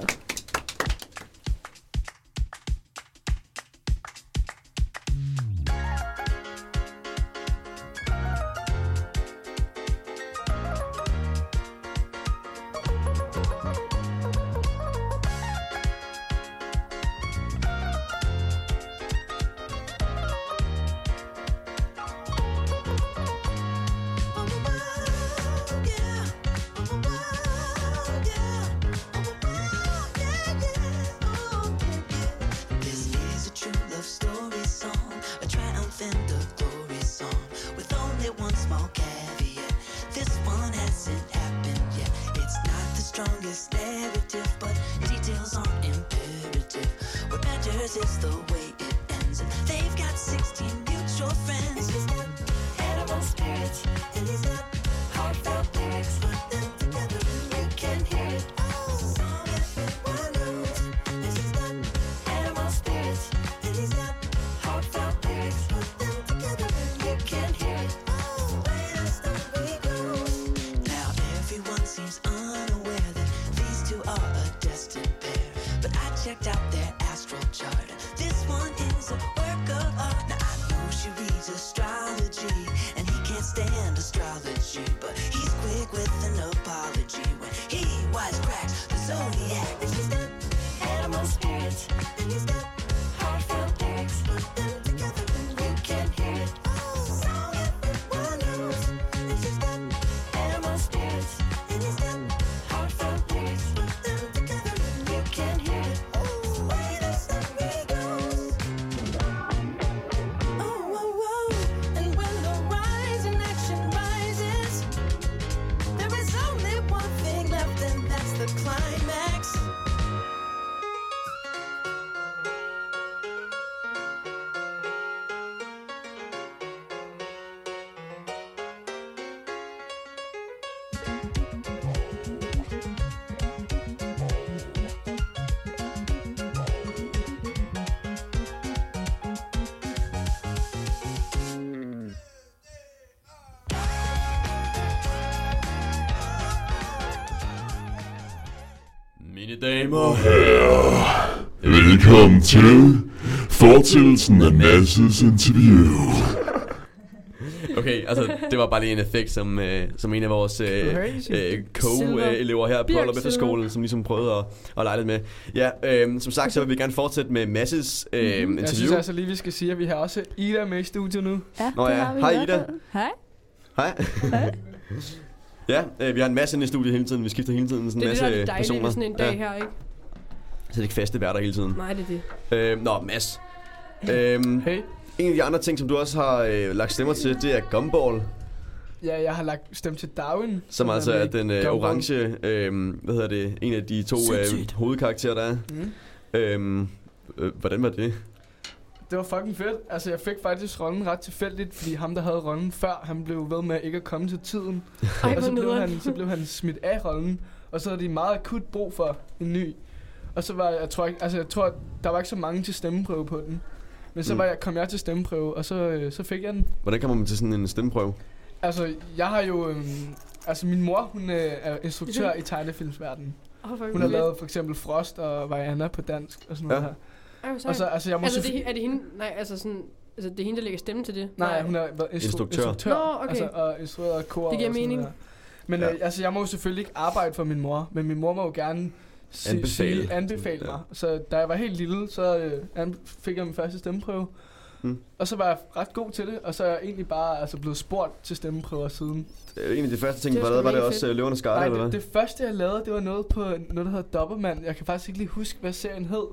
M: This is the way it ends.
F: They've got 16 damer
M: og herrer, velkommen til fortællelsen af Masses interview.
F: Okay, altså det var bare lige en effekt, som, øh, som en af vores øh, øh, co-elever her på Aalborg Efterskole, som ligesom prøvede at, at lege lidt med. Ja, øh, som sagt, så vil vi gerne fortsætte med Masses øh,
C: Jeg synes
F: interview.
C: altså lige, vi skal sige, at vi har også Ida med i studiet nu.
A: Ja,
F: Nå ja. Hej, Ida.
A: Hej.
F: Hej. ja, øh, vi har en masse inde i studiet hele tiden. Vi skifter hele tiden sådan
B: Det
F: en
B: er det,
F: masse
B: der er dejligt
F: personer.
B: ved sådan en dag her, ikke?
F: Så det er ikke faste værter hele tiden.
B: Nej, det er det.
F: Øh, nå, Mads. Øhm,
C: Hey.
F: en af de andre ting, som du også har øh, lagt stemmer til, det er Gumball.
C: Ja, jeg har lagt stemme til Darwin.
F: Som altså er den øh, orange, øh, hvad hedder det, en af de to øh, hovedkarakterer, der er.
C: Mm.
F: Øhm, øh, hvordan var det?
C: Det var fucking fedt. Altså, jeg fik faktisk rollen ret tilfældigt, fordi ham, der havde rollen før, han blev ved med ikke at komme til tiden.
B: Ej,
C: og så blev, han, så blev han smidt af rollen, og så havde de meget akut brug for en ny. Og så var jeg, jeg tror ikke, altså jeg tror, der var ikke så mange til stemmeprøve på den. Men så
F: Mm.
C: var jeg, kom jeg til stemmeprøve, og så, øh, så fik jeg den.
F: Hvordan kommer man til sådan en stemmeprøve?
C: Altså, jeg har jo... Øhm, altså, min mor, hun øh, er instruktør i tegnefilmsverdenen.
B: Hvor
C: Hun har lavet for eksempel Frost og Vajana på dansk og sådan noget
F: Ja.
C: her.
B: Hvor
C: Og så, altså, jeg må
B: Altså, det, er det hende? Nej, altså sådan... Altså, det er hende, der lægger stemme til det?
C: Nej, hun har været instru-
F: Instruktør.
C: instruktør.
B: Nå, okay.
C: Altså, og instrueret kor
B: Det giver
C: og
B: mening.
C: der. Men
F: Ja.
C: øh, altså, jeg må jo selvfølgelig ikke arbejde for min mor, men min mor må jo gerne si-
F: Anbefale.
C: Sige, anbefale
F: Ja.
C: mig. Så da jeg var helt lille, så øh, fik jeg min første stemmeprøve.
F: Mm.
C: Og så var jeg ret god til det, og så er jeg egentlig bare altså, blevet spurgt til stemmeprøver siden.
F: En af de første ting,
B: Det
F: du
B: er
F: lavede, var det også
B: fedt.
F: Løvernes Garde,
C: Nej,
F: eller hvad?
C: det, det første jeg lavede, det var noget på noget, der hedder Dobbeltmand. Jeg kan faktisk ikke lige huske, hvad serien hed.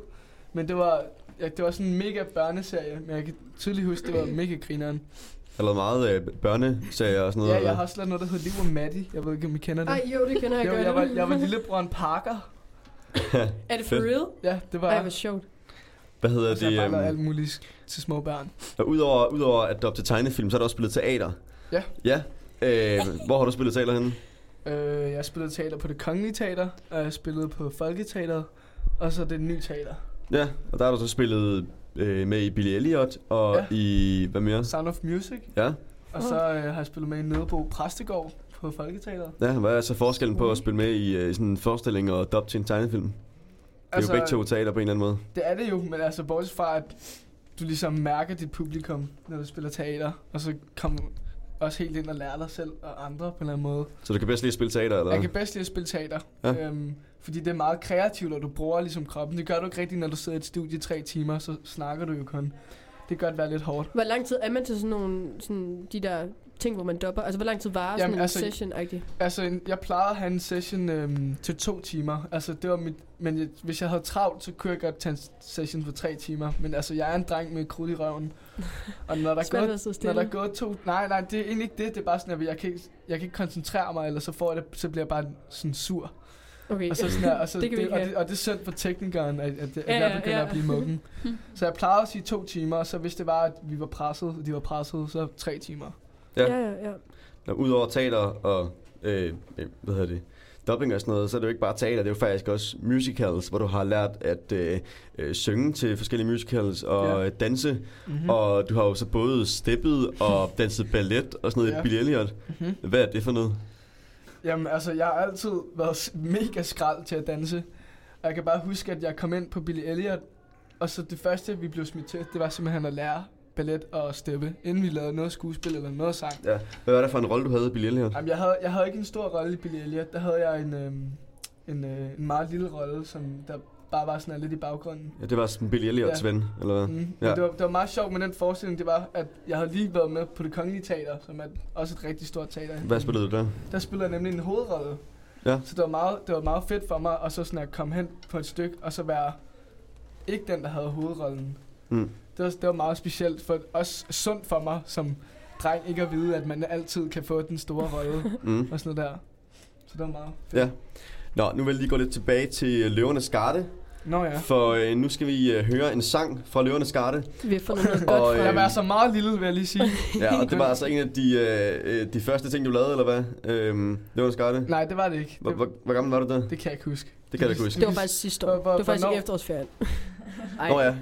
C: Men det var, ja, det var sådan en mega børneserie, men jeg kan tydeligt huske, det var mega grineren.
F: Jeg lavede meget øh, børneserier og sådan noget.
C: Ja, jeg har også lavet noget, der hedder Liv og Maddie. Jeg ved ikke, om I kender det.
B: Ej, jo, det kender jeg
C: jeg,
B: godt.
C: jeg, var, jeg var lillebroren Parker.
B: Er det for real?
C: Ja, det var
B: Ej,
C: jeg.
B: hvor sjovt.
F: Hvad hedder
C: Og så har jeg
F: det?
C: bare lavet
F: øhm,
C: alt muligt til små børn.
F: Og udover, udover at du op til tegnefilm, så har du også spillet teater.
C: Ja.
F: Ja. Øh, hvor har du spillet teater henne?
C: Øh, jeg spillede teater på det kongelige teater, og jeg spillede på Folketeateret, og så det nye teater.
F: Ja, og der har du så spillet øh, med i Billy Elliot og
C: Ja.
F: i... Hvad mere?
C: Sound of Music.
F: Ja.
C: Og så øh, har jeg spillet med i Nødebo Præstegård på Folketeateret.
F: Ja, hvad er så forskellen på at spille med i øh, sådan en forestilling og dub til en tegnefilm? Det er
C: Altså-
F: jo begge to teater på en eller anden måde.
C: Det er det jo, men altså bortset fra, at du ligesom mærker dit publikum, når du spiller teater, og så kommer også helt ind og lærer dig selv og andre på en eller anden måde.
F: Så du kan bedst lige spille teater, eller
C: Jeg kan bedst lide at spille teater,
F: Ja.
C: ja. øhm, fordi det er meget kreativt, og du bruger ligesom kroppen. Det gør du ikke rigtigt, når du sidder i et studie i tre timer, så snakker du jo kun. Det kan godt være lidt hårdt.
B: Hvor lang tid er man til sådan nogle, sådan de der ting, hvor man dopper? Altså, hvor lang tid varer sådan
C: Jamen,
B: en
C: altså-
B: session -agtig?
C: Altså, en- jeg plejede at have en session øhm, til to timer. Altså, det var mit... Men jeg, hvis jeg havde travlt, så kunne jeg godt tage en session for tre timer. Men altså, jeg er en dreng med krudt i røven. Og når der, er
B: sidde
C: når der er gået to... Nej, nej, det er egentlig ikke det. Det er bare sådan, at jeg kan ikke, jeg kan ikke koncentrere mig, eller så, får jeg det, så bliver jeg bare sådan sur.
B: Okay,
C: Og så sådan her, og, så
B: det
C: og, det, og det er synd for teknikeren, at, at, at
B: Ja,
C: jeg begynder
B: ja.
C: at blive muggen. Så jeg plejede at sige to timer, og så hvis det var, at vi var presset, og de var presset, så tre timer.
F: Ja.
B: Ja, ja, ja.
F: Nå, Udover teater og, øh, øh, hvad hedder det, dubbing og sådan noget, så er det jo ikke bare teater, det er jo faktisk også musicals, hvor du har lært at øh, øh, synge til forskellige musicals og
C: Ja.
F: danse.
C: Mhm.
F: Mm-hmm. Og du har jo så både steppet og danset ballet og sådan noget
C: Ja.
F: i Billy Elliot.
C: Mhm.
F: Hvad er det for noget?
C: Jamen, altså, jeg har altid været mega skrald til at danse. Og jeg kan bare huske, at jeg kom ind på Billy Elliot, og så det første, vi blev smidt til, det var simpelthen at lære ballet og steppe, inden vi lavede noget skuespil eller noget sang.
F: Ja. Hvad var det for en rolle, du havde i Billy Elliot?
C: Jamen, jeg havde, jeg havde ikke en stor rolle i Billy Elliot. Der havde jeg en, øhm, en, øh, en meget lille rolle, som der bare var sådan lidt i baggrunden.
F: Ja, det var sådan Billy Elliots
C: Ja.
F: ven, eller hvad?
C: Mm.
F: Ja.
C: Det, var, det var meget sjovt med den forestilling, det var, at jeg havde lige været med på det kongelige teater, som er også et rigtig stort teater.
F: Hvad spillede du der?
C: Der spillede jeg nemlig en hovedrolle.
F: Ja.
C: Så det var, meget, det var meget fedt for mig, at så sådan at komme hen på et stykke, og så være ikke den, der havde hovedrollen.
F: Mm.
C: Det var, det var meget specielt, for også sundt for mig som dreng ikke at vide, at man altid kan få den store rolle
F: Mm.
C: og sådan noget der. Så det var meget fedt.
F: Ja. Nå, nu vil jeg lige gå lidt tilbage til Løvernes Garde.
C: Nå ja.
F: For øh, nu skal vi øh, høre en sang fra Løvernes Garde.
B: Vi har fundet noget godt
F: Og,
B: fra.
F: øh,
C: Jeg var så meget lille, vil jeg lige sige.
F: Ja, og det var altså en af de, øh, øh, de første ting, du lavede, eller hvad? Øhm, Løvernes Garde.
C: Nej, det var det ikke.
F: Hvor, hvor, hvor gammel var du der?
C: det kan jeg ikke huske.
F: Det kan jeg da ikke huske.
B: Det var faktisk sidste år.
C: Hvor- hvor-
B: Det var faktisk
C: hvornår?
B: i efterårsferien. Ej.
F: Nå ja.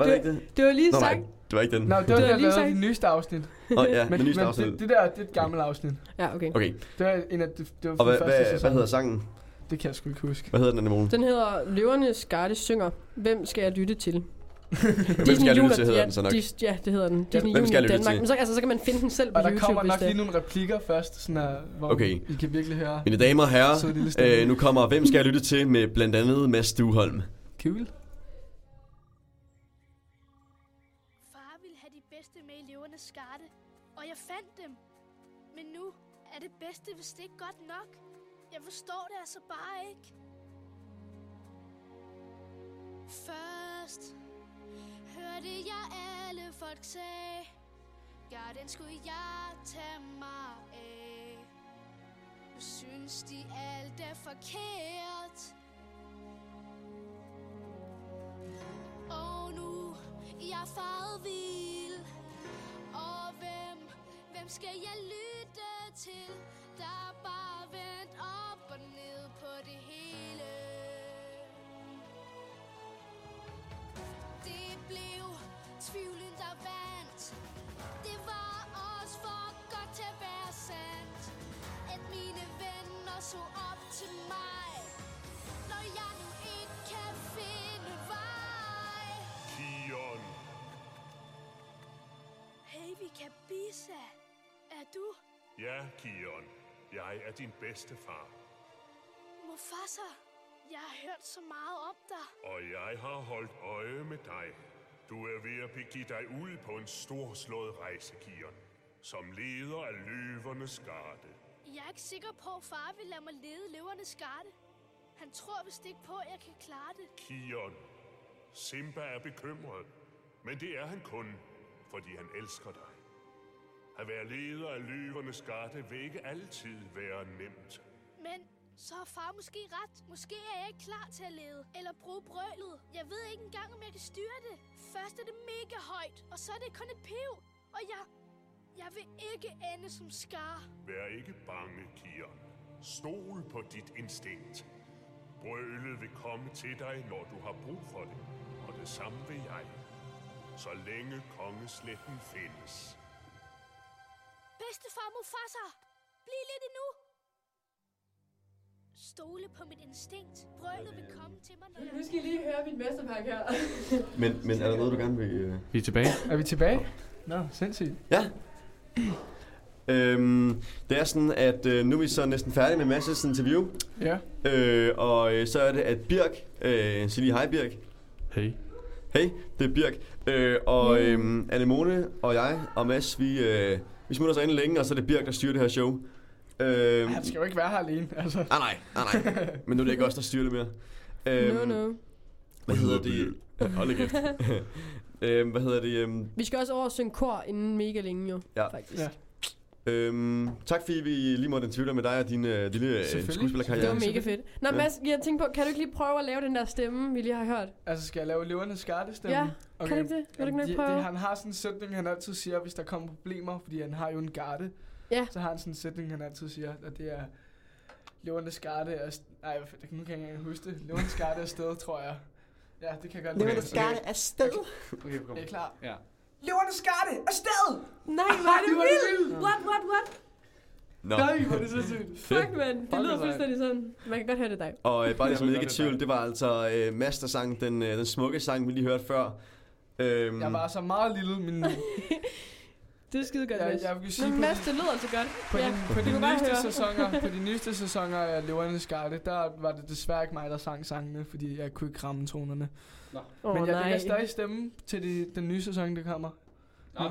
F: Var det ikke det?
B: Det var lige
F: Nå, nej,
B: sang.
F: det var ikke den.
C: Nå, det var
B: Det
C: det,
B: var lige sagt.
C: det nyeste afsnit.
F: Nå ja,
C: men,
F: den nyeste
C: men
F: afsnit.
C: det, det der, det er et gammelt afsnit.
B: Ja, okay.
F: Okay,
C: Det var en af de, det var
F: og hvad, hvad,
C: sæson.
F: hvad hedder sangen?
C: Det kan jeg sgu ikke huske.
F: Hvad hedder den, Anemone?
B: Den hedder Løvernes Garde synger. Hvem skal jeg lytte til?
F: Hvem skal jeg lytte til, hedder
B: ja,
F: den så nok.
B: Dis, ja, det hedder den. Disney
F: Hvem skal jeg lytte
B: Danmark.
F: til?
B: Men så, altså, så kan man finde den selv på
C: Og der
B: YouTube,
C: kommer nok
B: det
C: lige nogle replikker først, sådan her, hvor
F: Okay.
C: I kan virkelig høre.
F: Mine damer og
C: er det
F: herrer, øh, nu kommer Hvem skal jeg lytte til med blandt andet Mads Duholm.
C: Cool.
H: Er det ikke godt nok. Jeg forstår det altså bare ikke. Først hørte jeg alle folk sige, ja, den skulle jeg tage mig af. Nu synes de alt er forkert. Og nu jeg er faret vild Og hvem, hvem skal jeg lytte til der er bare vendt op og ned på det hele Det blev tvivlen der vandt Det var også for godt til at være sandt At mine venner så op til mig Når jeg nu ikke kan finde vej
M: Kion.
H: Hey, Vika Bisa. Er du
M: Ja, Kion. Jeg er din bedste far.
H: Mufasa? Jeg har hørt så meget om dig.
M: Og jeg har holdt øje med dig. Du er ved at begive dig ud på en storslået rejse, Kion. Som leder af løvernes garde.
H: Jeg er ikke sikker på, at far vil lade mig lede løvernes skarte. Han tror vist ikke på, at jeg kan klare det.
M: Kion. Simba er bekymret. Men det er han kun, fordi han elsker dig. At være leder af løvernes garde vil ikke altid være nemt.
H: Men så har far måske ret. Måske er jeg ikke klar til at lede. Eller bruge brølet. Jeg ved ikke engang, om jeg kan styre det. Først er det mega højt, og så er det kun et piv. Og jeg... Jeg vil ikke ende som skar.
M: Vær ikke bange, Kion. Stol på dit instinkt. Brølet vil komme til dig, når du har brug for det. Og det samme vil jeg. Så længe kongesletten findes.
H: Bedstefar Mufasa, bliv lidt endnu. Stole på mit instinkt. Brølet vil komme til mig, når jeg...
B: Nu skal I lige høre mit mesterpakke her.
F: Men, men er der noget, du gerne vil... Øh...
D: Vi er tilbage.
C: Er vi tilbage? Nå, sindssygt.
F: Ja. Øhm, det er sådan, at øh, nu er vi så næsten færdige med Masses interview.
C: Ja.
F: Øh, og øh, så er det, at Birk, øh, sig lige hej Birk.
D: Hey.
F: Hey, det er Birk. Øh, og øh, Anemone og jeg og Mads, vi, øh, vi smutter så ind længe, og så er det Birk, der styrer det her show. Øh,
C: Han skal jo ikke være her alene, altså.
F: Ah, nej, ah, nej. Men nu er det ikke os, der styrer det mere. Øhm,
B: No, no.
F: Hvad hedder det? Hold kæft. øhm, hvad hedder det? Øhm,
B: Vi skal også over og synge kor inden mega længe jo,
F: ja.
B: faktisk.
C: Ja.
F: Øhm, tak fordi vi lige måtte interviewe med dig og din øh, lille øh,
C: Selvfølgelig.
F: skuespillerkarriere.
B: Det var mega fedt. Nå,
F: Ja.
B: Mads, jeg tænkte på, kan du ikke lige prøve at lave den der stemme, vi lige har hørt?
C: Altså, skal jeg lave løvernes skardestemme?
B: Ja, kan du ikke det? Vil du ikke prøve?
C: det, han har sådan en sætning, han altid siger, hvis der kommer problemer, fordi han har jo en garde.
B: Ja.
C: Så har han sådan en sætning, han altid siger, og det er løvernes garde er... st- Ej, hvad f- nu kan jeg ikke engang huske det. Løvernes garde er sted, tror jeg. Ja, det kan jeg godt lide.
L: Løvernes garde er sted.
D: Okay, kom.
C: Er I klar?
D: Ja.
C: Løvernes garde er sted!
B: Nej, hvor er det
C: det
B: vildt! What, what, what?
F: Nå.
C: Nej, hvor er det så sygt.
B: Fuck, man. Det
C: Fuck,
B: lyder fuldstændig sådan. Man kan godt høre det dig.
F: Og øh, bare lige som
D: ved
F: ikke i tvivl, det var altså øh, Mads, der sang den, øh, den smukke sang, vi lige hørte før. Øhm,
C: Jeg var så meget lille, min...
B: Det er skide godt,
C: Ja,
B: Mads.
C: jeg vil
B: Nå,
C: sige, på,
B: Mads, det lyder altså godt.
C: på,
B: ja.
C: de, på, de nyeste sæsoner, på de nyeste sæsoner af Løvernes Garde, der var det desværre ikke mig, der sang sangene, fordi jeg kunne ikke ramme tonerne.
B: Åh,
C: Men jeg
B: nej.
C: vil stadig stemme til de, den nye sæson, der kommer.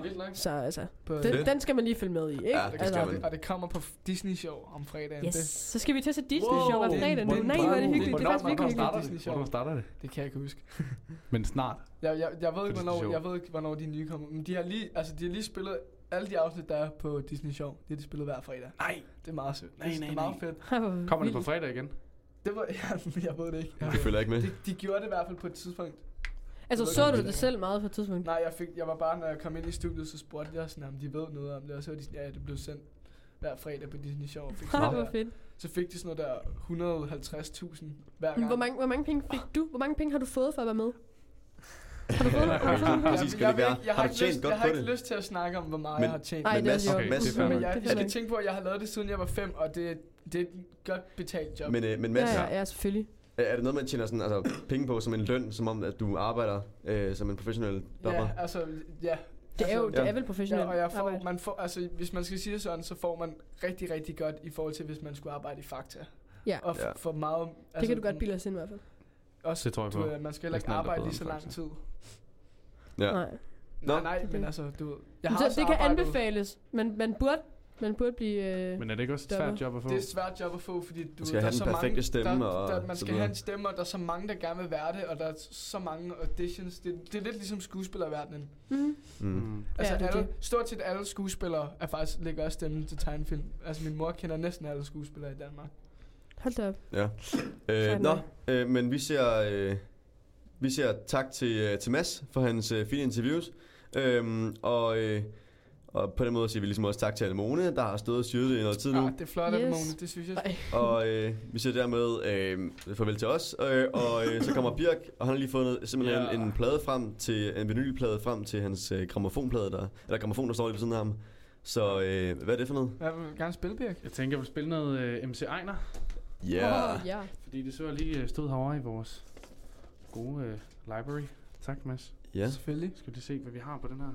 D: Vildt nok.
B: Så altså,
C: På,
B: den,
F: Fedt.
B: den skal man lige følge med i, ikke?
F: Ja, det
C: og,
F: skal
B: altså,
F: man.
C: det, og det kommer på Disney Show om fredagen.
B: Yes,
C: Det,
B: så skal vi til at se Disney
C: Wow.
B: Show hver fredag nu.
C: Hvor-
B: Nej, hvor er det hyggeligt. Det er
C: hvornår-
B: faktisk virkelig
C: hvornår
B: hyggeligt.
C: starter
D: Hvornår starter det?
C: det kan jeg ikke huske.
D: Men snart.
C: Jeg, jeg, jeg ved ikke, hvornår,
D: Disney Show.
C: jeg ved ikke, hvornår de nye kommer. Men de har lige, altså, de har lige spillet alle de afsnit, der er på Disney Show. Det har de spillet hver fredag.
D: Nej.
C: Det er meget sødt.
D: Nej,
C: det,
D: nej,
C: det er meget
D: nej.
C: fedt.
B: Ej, hvor
D: Kommer det på fredag igen?
C: Det var, ja, jeg ved det ikke.
F: Det følger jeg ikke med.
C: De, de gjorde det i hvert fald på et tidspunkt.
B: Altså,
C: Jeg
B: så
C: ikke,
B: du det
C: det-
B: selv meget på et tidspunkt?
C: Nej, jeg, fik, jeg var bare, når jeg kom ind i studiet, så spurgte jeg sådan, om de ved noget om det. Og så var de sådan, ja, det blev sendt hver fredag på Disney Show. Fik sådan noget
B: hvor fedt.
C: Så fik de sådan noget der 150.000 hver gang.
B: Hvor mange, hvor mange penge fik du? Hvor mange penge har du fået for at være med? Har du fået
F: skal
C: jeg, ikke- jeg
F: Har
C: ikke lyst,
F: godt
C: jeg har ikke lyst til at snakke om, hvor meget
F: Men-
C: jeg har tjent.
F: Men Mads, okay, Mads,
C: Men jeg, jeg
B: skal
C: skal tænke på, at jeg har lavet det, siden jeg var fem, og det, det er et godt betalt job.
F: Men, øh, men
B: Ja,
F: Mads,
B: ja, ja, selvfølgelig.
F: Er det noget, man tjener sådan, altså, penge på som en løn, som om, at du arbejder øh, som en professionel dopper?
C: ja, altså, ja.
B: Det er jo
C: altså,
B: det er vel professionelt
C: Ja, og jeg får,
B: arbejde.
C: man får, altså, hvis man skal sige det sådan, så får man rigtig, rigtig godt i forhold til, hvis man skulle arbejde i Fakta.
B: Ja.
C: Og
F: Ja.
C: for meget... Altså,
B: Det kan du godt bilde os ind i hvert fald.
C: Også,
I: Det tror jeg
C: du,
I: på.
C: øh, man skal heller ikke arbejde lige så lang tid.
F: Ja.
B: Nej.
C: Nej, nej,
B: Det-
C: men altså, du ved, jeg har
B: Så det kan
C: arbejdet-
B: anbefales, men man burde, man burde blive... Øh,
I: Men er det ikke også et svært job at få?
C: Det er et svært job at få, fordi du,
F: Du skal
C: der
F: have
C: er
F: den
C: så
F: perfekte
C: mange,
F: stemme
C: der,
F: og
C: der, man skal have en stemme, og der er så mange, der gerne vil være det, og der er så mange auditions. Det, det er lidt ligesom skuespillerverdenen.
B: mm.
F: Mm.
C: Altså,
B: Ja, det
C: alle,
B: det.
C: stort set alle skuespillere er faktisk lægger også stemmen til tegnefilm. Altså, min mor kender næsten alle skuespillere i Danmark.
B: Hold da op.
F: Ja. Øh, nå, øh, men vi siger, øh, vi siger tak til, øh, til Mads for hans øh, fine interviews. Øhm, og, øh, og på den måde siger vi ligesom også tak til Anemone, der har stået og styret det i noget tid nu.
C: Ja, det er flot, yes.
B: Yes.
C: Mone, det synes jeg.
B: Ej.
F: Og øh, vi siger dermed øh, farvel til os. Øh, og øh, så kommer Birk, og han har lige fundet simpelthen
I: Ja.
F: en plade frem til en vinylplade frem til hans øh, gramofonplade der, eller gramofon der står lige ved siden af ham. Så øh, hvad er det for noget?
C: Jeg vil gerne spille, Birk.
I: Jeg tænker, jeg vil spille noget øh, MC Ejner.
F: Ja. Yeah.
B: Åh, ja.
I: Fordi det så lige øh, stod herovre i vores gode øh, library. Tak, Mads.
F: Ja.
C: Selvfølgelig.
I: Skal vi se, hvad vi har på den her?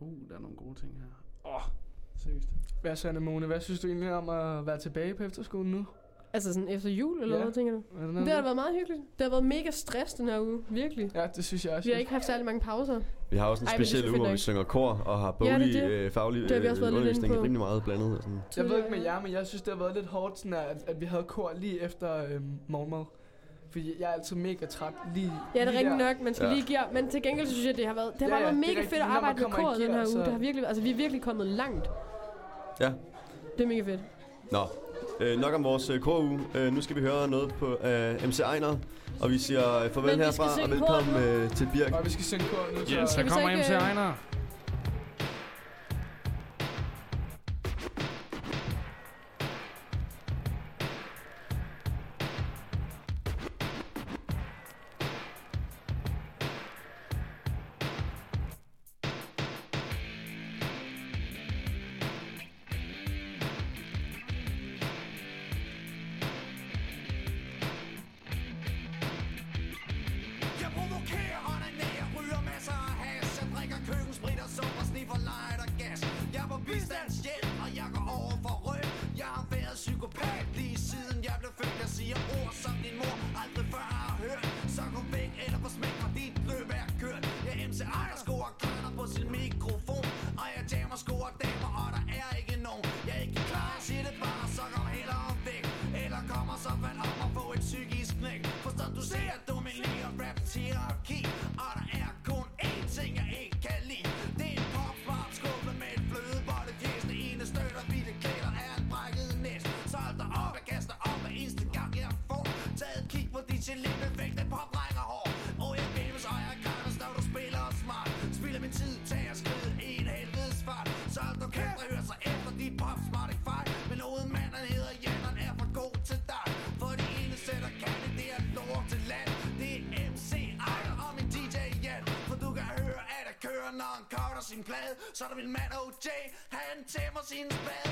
I: Uh, der er nogle gode ting her. Åh, oh, seriøst.
C: Hvad så, Anemone? Hvad synes du egentlig om at være tilbage på efterskolen nu?
B: Altså sådan efter jul, eller
C: Ja.
B: hvad tænker du?
C: Det,
B: har været meget hyggeligt. Det har været mega stress den her uge. Virkelig.
C: Ja, det synes jeg også.
B: Vi har ikke haft særlig mange pauser.
F: Vi har også en
B: Ej,
F: speciel uge, hvor vi synger kor og har
B: Ja, det
F: boglig,
B: det.
F: øh, faglig
B: Det har vi også været
F: øh,
B: lidt inde
F: undervisning
B: på.
F: rimelig meget blandet. Og sådan.
C: Jeg ved ikke med jer, men jeg synes, det har været lidt hårdt, sådan at, at vi havde kor lige efter øhm, morgenmad. Fordi jeg er altid mega træt lige
B: Ja, det er rigtigt nok. Man skal
F: Ja.
B: lige give. Men til gengæld synes jeg, det har været, det har
C: Ja, ja,
B: været
C: det
B: mega
C: rigtigt.
B: fedt at arbejde med koret den her uge.
C: så-
B: Det har virkelig, altså, vi er virkelig kommet langt.
F: Ja.
B: Det er mega fedt.
F: Nå, øh, nok om vores øh, koruge. Øh, nu skal vi høre noget på øh, MC Ejner. Og vi siger øh, farvel
B: vi
F: herfra, og velkommen øh, til Birk.
C: Og vi skal synge kor nu.
I: Yes,
C: så-
I: kommer
B: ikke,
I: MC
B: øh,
I: Ejner.
N: Min mand OJ, han tæmmer sin spade.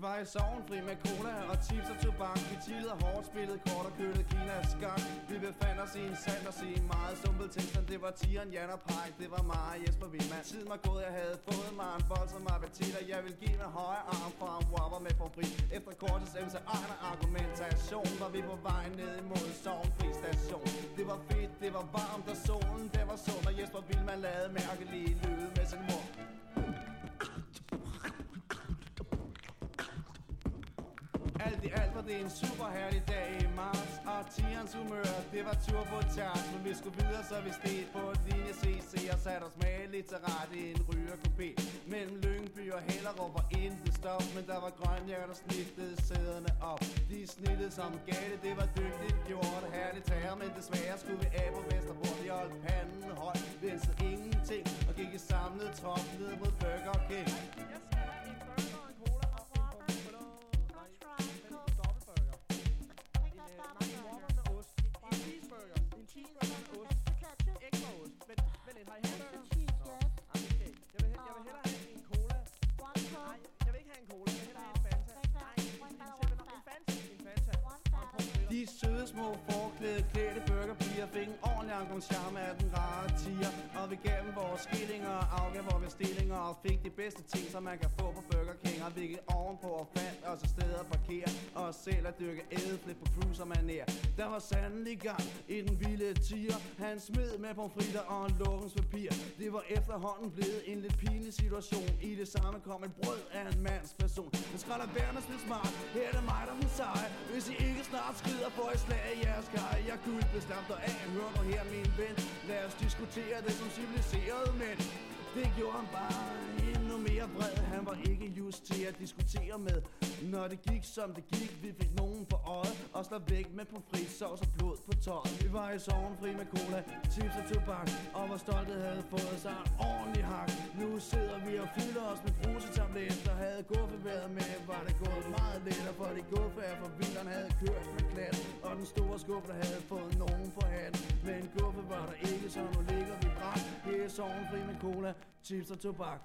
I: Vi var i sovnfri med cola og chips og tobak. Vi chillede hårdt, spillede kort og kølte Kinas skak Vi befandt os i en sand og sige meget sumpet tilstand. Det var Tieren, Jan og Park, det var mig og Jesper Wiemann. Tiden var gået, jeg havde fået mig en voldsom appetit Og jeg ville give med højre arm fra en whopper med pomfrit Efter kortets MC egen argumentation. Var vi på vej ned imod sovnfri station Det var fedt, det var varmt og solen det var sund Og Jesper Wiemann lavede mærkelige lyde med sin mor Alt i alt var det en super herlig dag i marts. Og tigerens humør, det var tur på tært Men vi skulle videre, så vi steg på linje CC Og satte os lidt til rette i en rygerkopé Mellem Lyngby og Hellerup var intet stop Men der var grønjager, der snittede sæderne op. De snittede som gale, det var dygtigt gjort. Herligt tager, men desværre skulle vi af på Vesterbro De holdt panden højt, vensede ingenting Og gik i samlet trop ned mod Burger King. De søde små forklæde klædte burgerpiger fik en ordentlig angom charme af den rare tiger. Og vi gav dem vores skillinger og afgav vores bestillinger Og fik de bedste ting, som man kan få på Burger King. Og vi gik ovenpå og fandt os et sted at parkere Og selv at dyrke ædeflip på cruiser manér Der var sandelig gang i den vilde tiger. Han smed med pomfritter og en lukkingspapir Det var efterhånden blevet en lidt pinlig situation. I det samme kom et brød af en mands person. Men skal lade være med smart. Her er det mig, der er den seje. Hvis I ikke snart skrider, får et slag af jeres kaj Jeg kunne bestemt af. Hør nu her, min ven. Lad os diskutere det som civiliserede mænd det gjorde han bare endnu mere vred. Han var ikke just til at diskutere med. Når det gik som det gik Vi fik nogen for øjet. Og slap væk med på frisovs og blod på tøjet. Vi var i fri med cola, chips og tobak. Og hvor stolthed havde fået sig en ordentlig hak. Nu sidder vi og fylder os med brusetabletter. Havde guffe været med Var det gået meget lettere. For de guffe er for vilderen havde kørt med klat Og den store skuffe der havde fået nogen for hat Men guffe var der ikke Så nu ligger det er fri med cola, chips og tobak.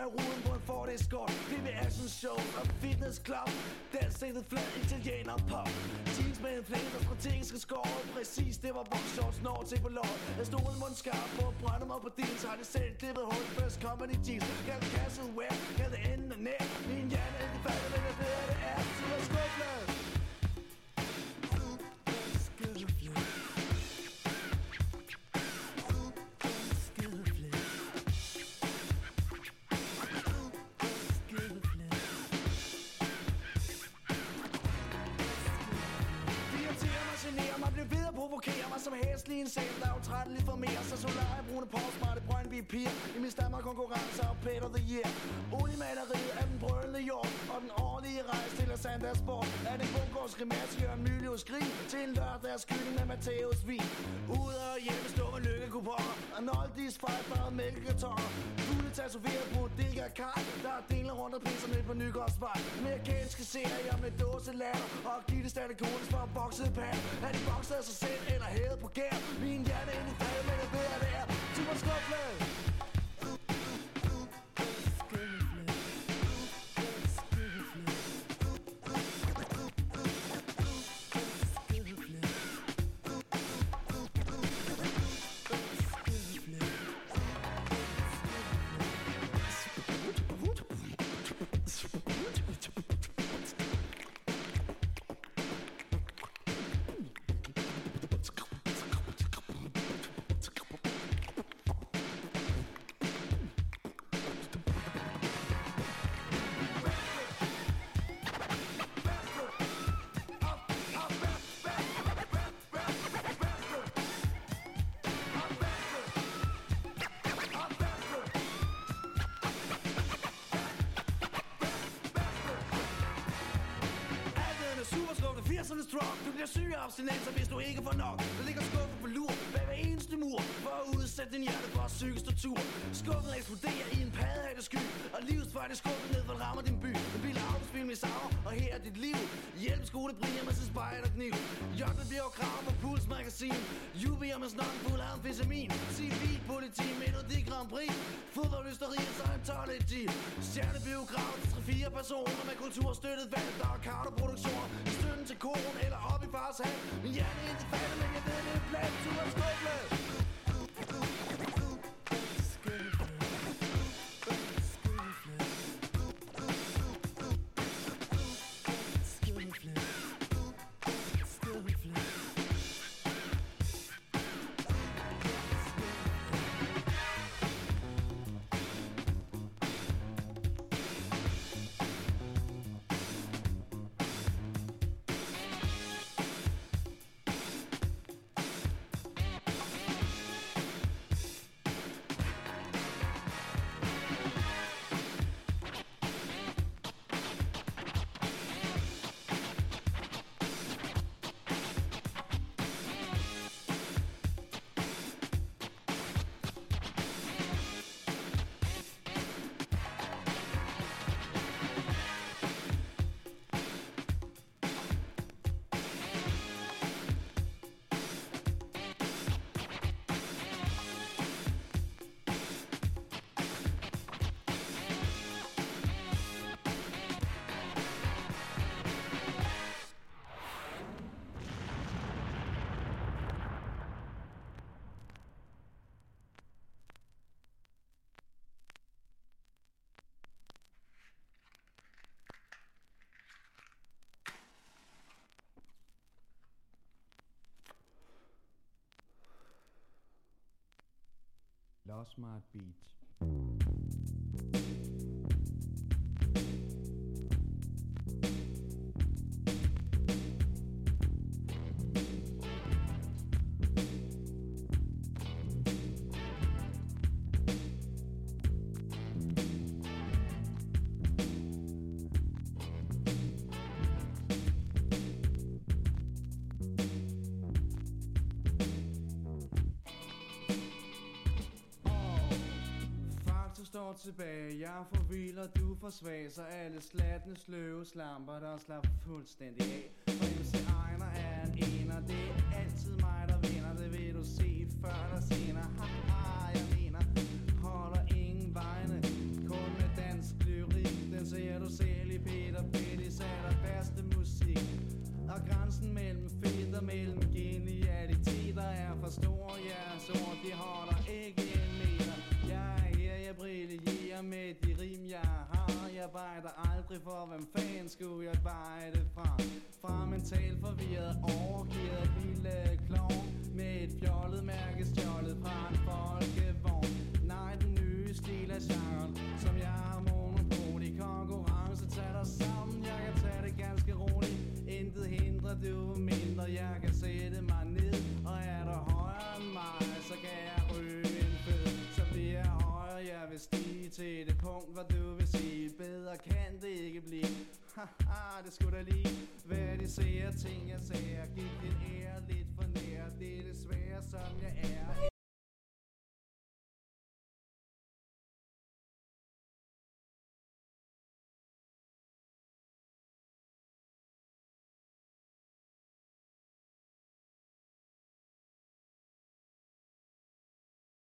I: Terninger i ruden på en Ford Escort. Det BB Action Show og Fitness Club. Den sættet flad italiener pop. Jeans med en flæs og strategiske skår. Præcis, det var vores shorts når til på lov. Jeg stod en mund skarp på at brænde mig på din Så har det selv klippet hul, first company jeans. Kald det castle wear, kald det enden af næb Min hjerne er sal, der er jo træt lidt for mere. Så Solari, brune Porsmarte, Brøndby piger. I min stammer konkurrencer og Pet of the Year. Oliemaleriet er den brølende jord Og den årlige rejse til Sanders Sport Er det Bungårds Grimads, Jørgen Mylius Grin Til en lørdags skylden med Matteus Vin Ude og hjemme stå med lykkekuponer. Og Noldis fejlfarvede mælkekartoner. Fulde tatoveret på Bodega Karl Der er deler rundt og pisser ned på Nygårdsvej Amerikanske serier med dåselatter. Og Gitte stadig kones for en bokset pand Er de bokset af sig selv eller hævet på gær? Min hjerte ind i fred, men jeg ved at det er. Super Skåflade hvis nok. Der ligger skuffer på lur bag hver eneste mur. For at udsætte din hjerte for psykisk tortur. Skuffen eksploderer i en paddehattesky Og livsvejen er skuffet ned, for rammer din by film i autospil og her er dit liv. Hjælp skole bringer med sin spejderkniv. Jørgen bliver jo krav på Puls Magasin. Jubier med snokken fuld af amfetamin. Civil politi, Melodi Grand Prix. Fodboldlysteri og Scientology Stjernebiograf til 3-4 personer Med kulturstøttet valg, der er kartoproduktioner Støtten til koren eller op i fars hand. Min hjerne er ikke faldet, men jeg ved det er plan, du er skuffle
O: Lost Smart Beats.
P: Tilbage, jeg forviler, du for svag Så Alle slattende sløve slamper, der slapper fuldstændig af. For MC Ejner er en ener, det.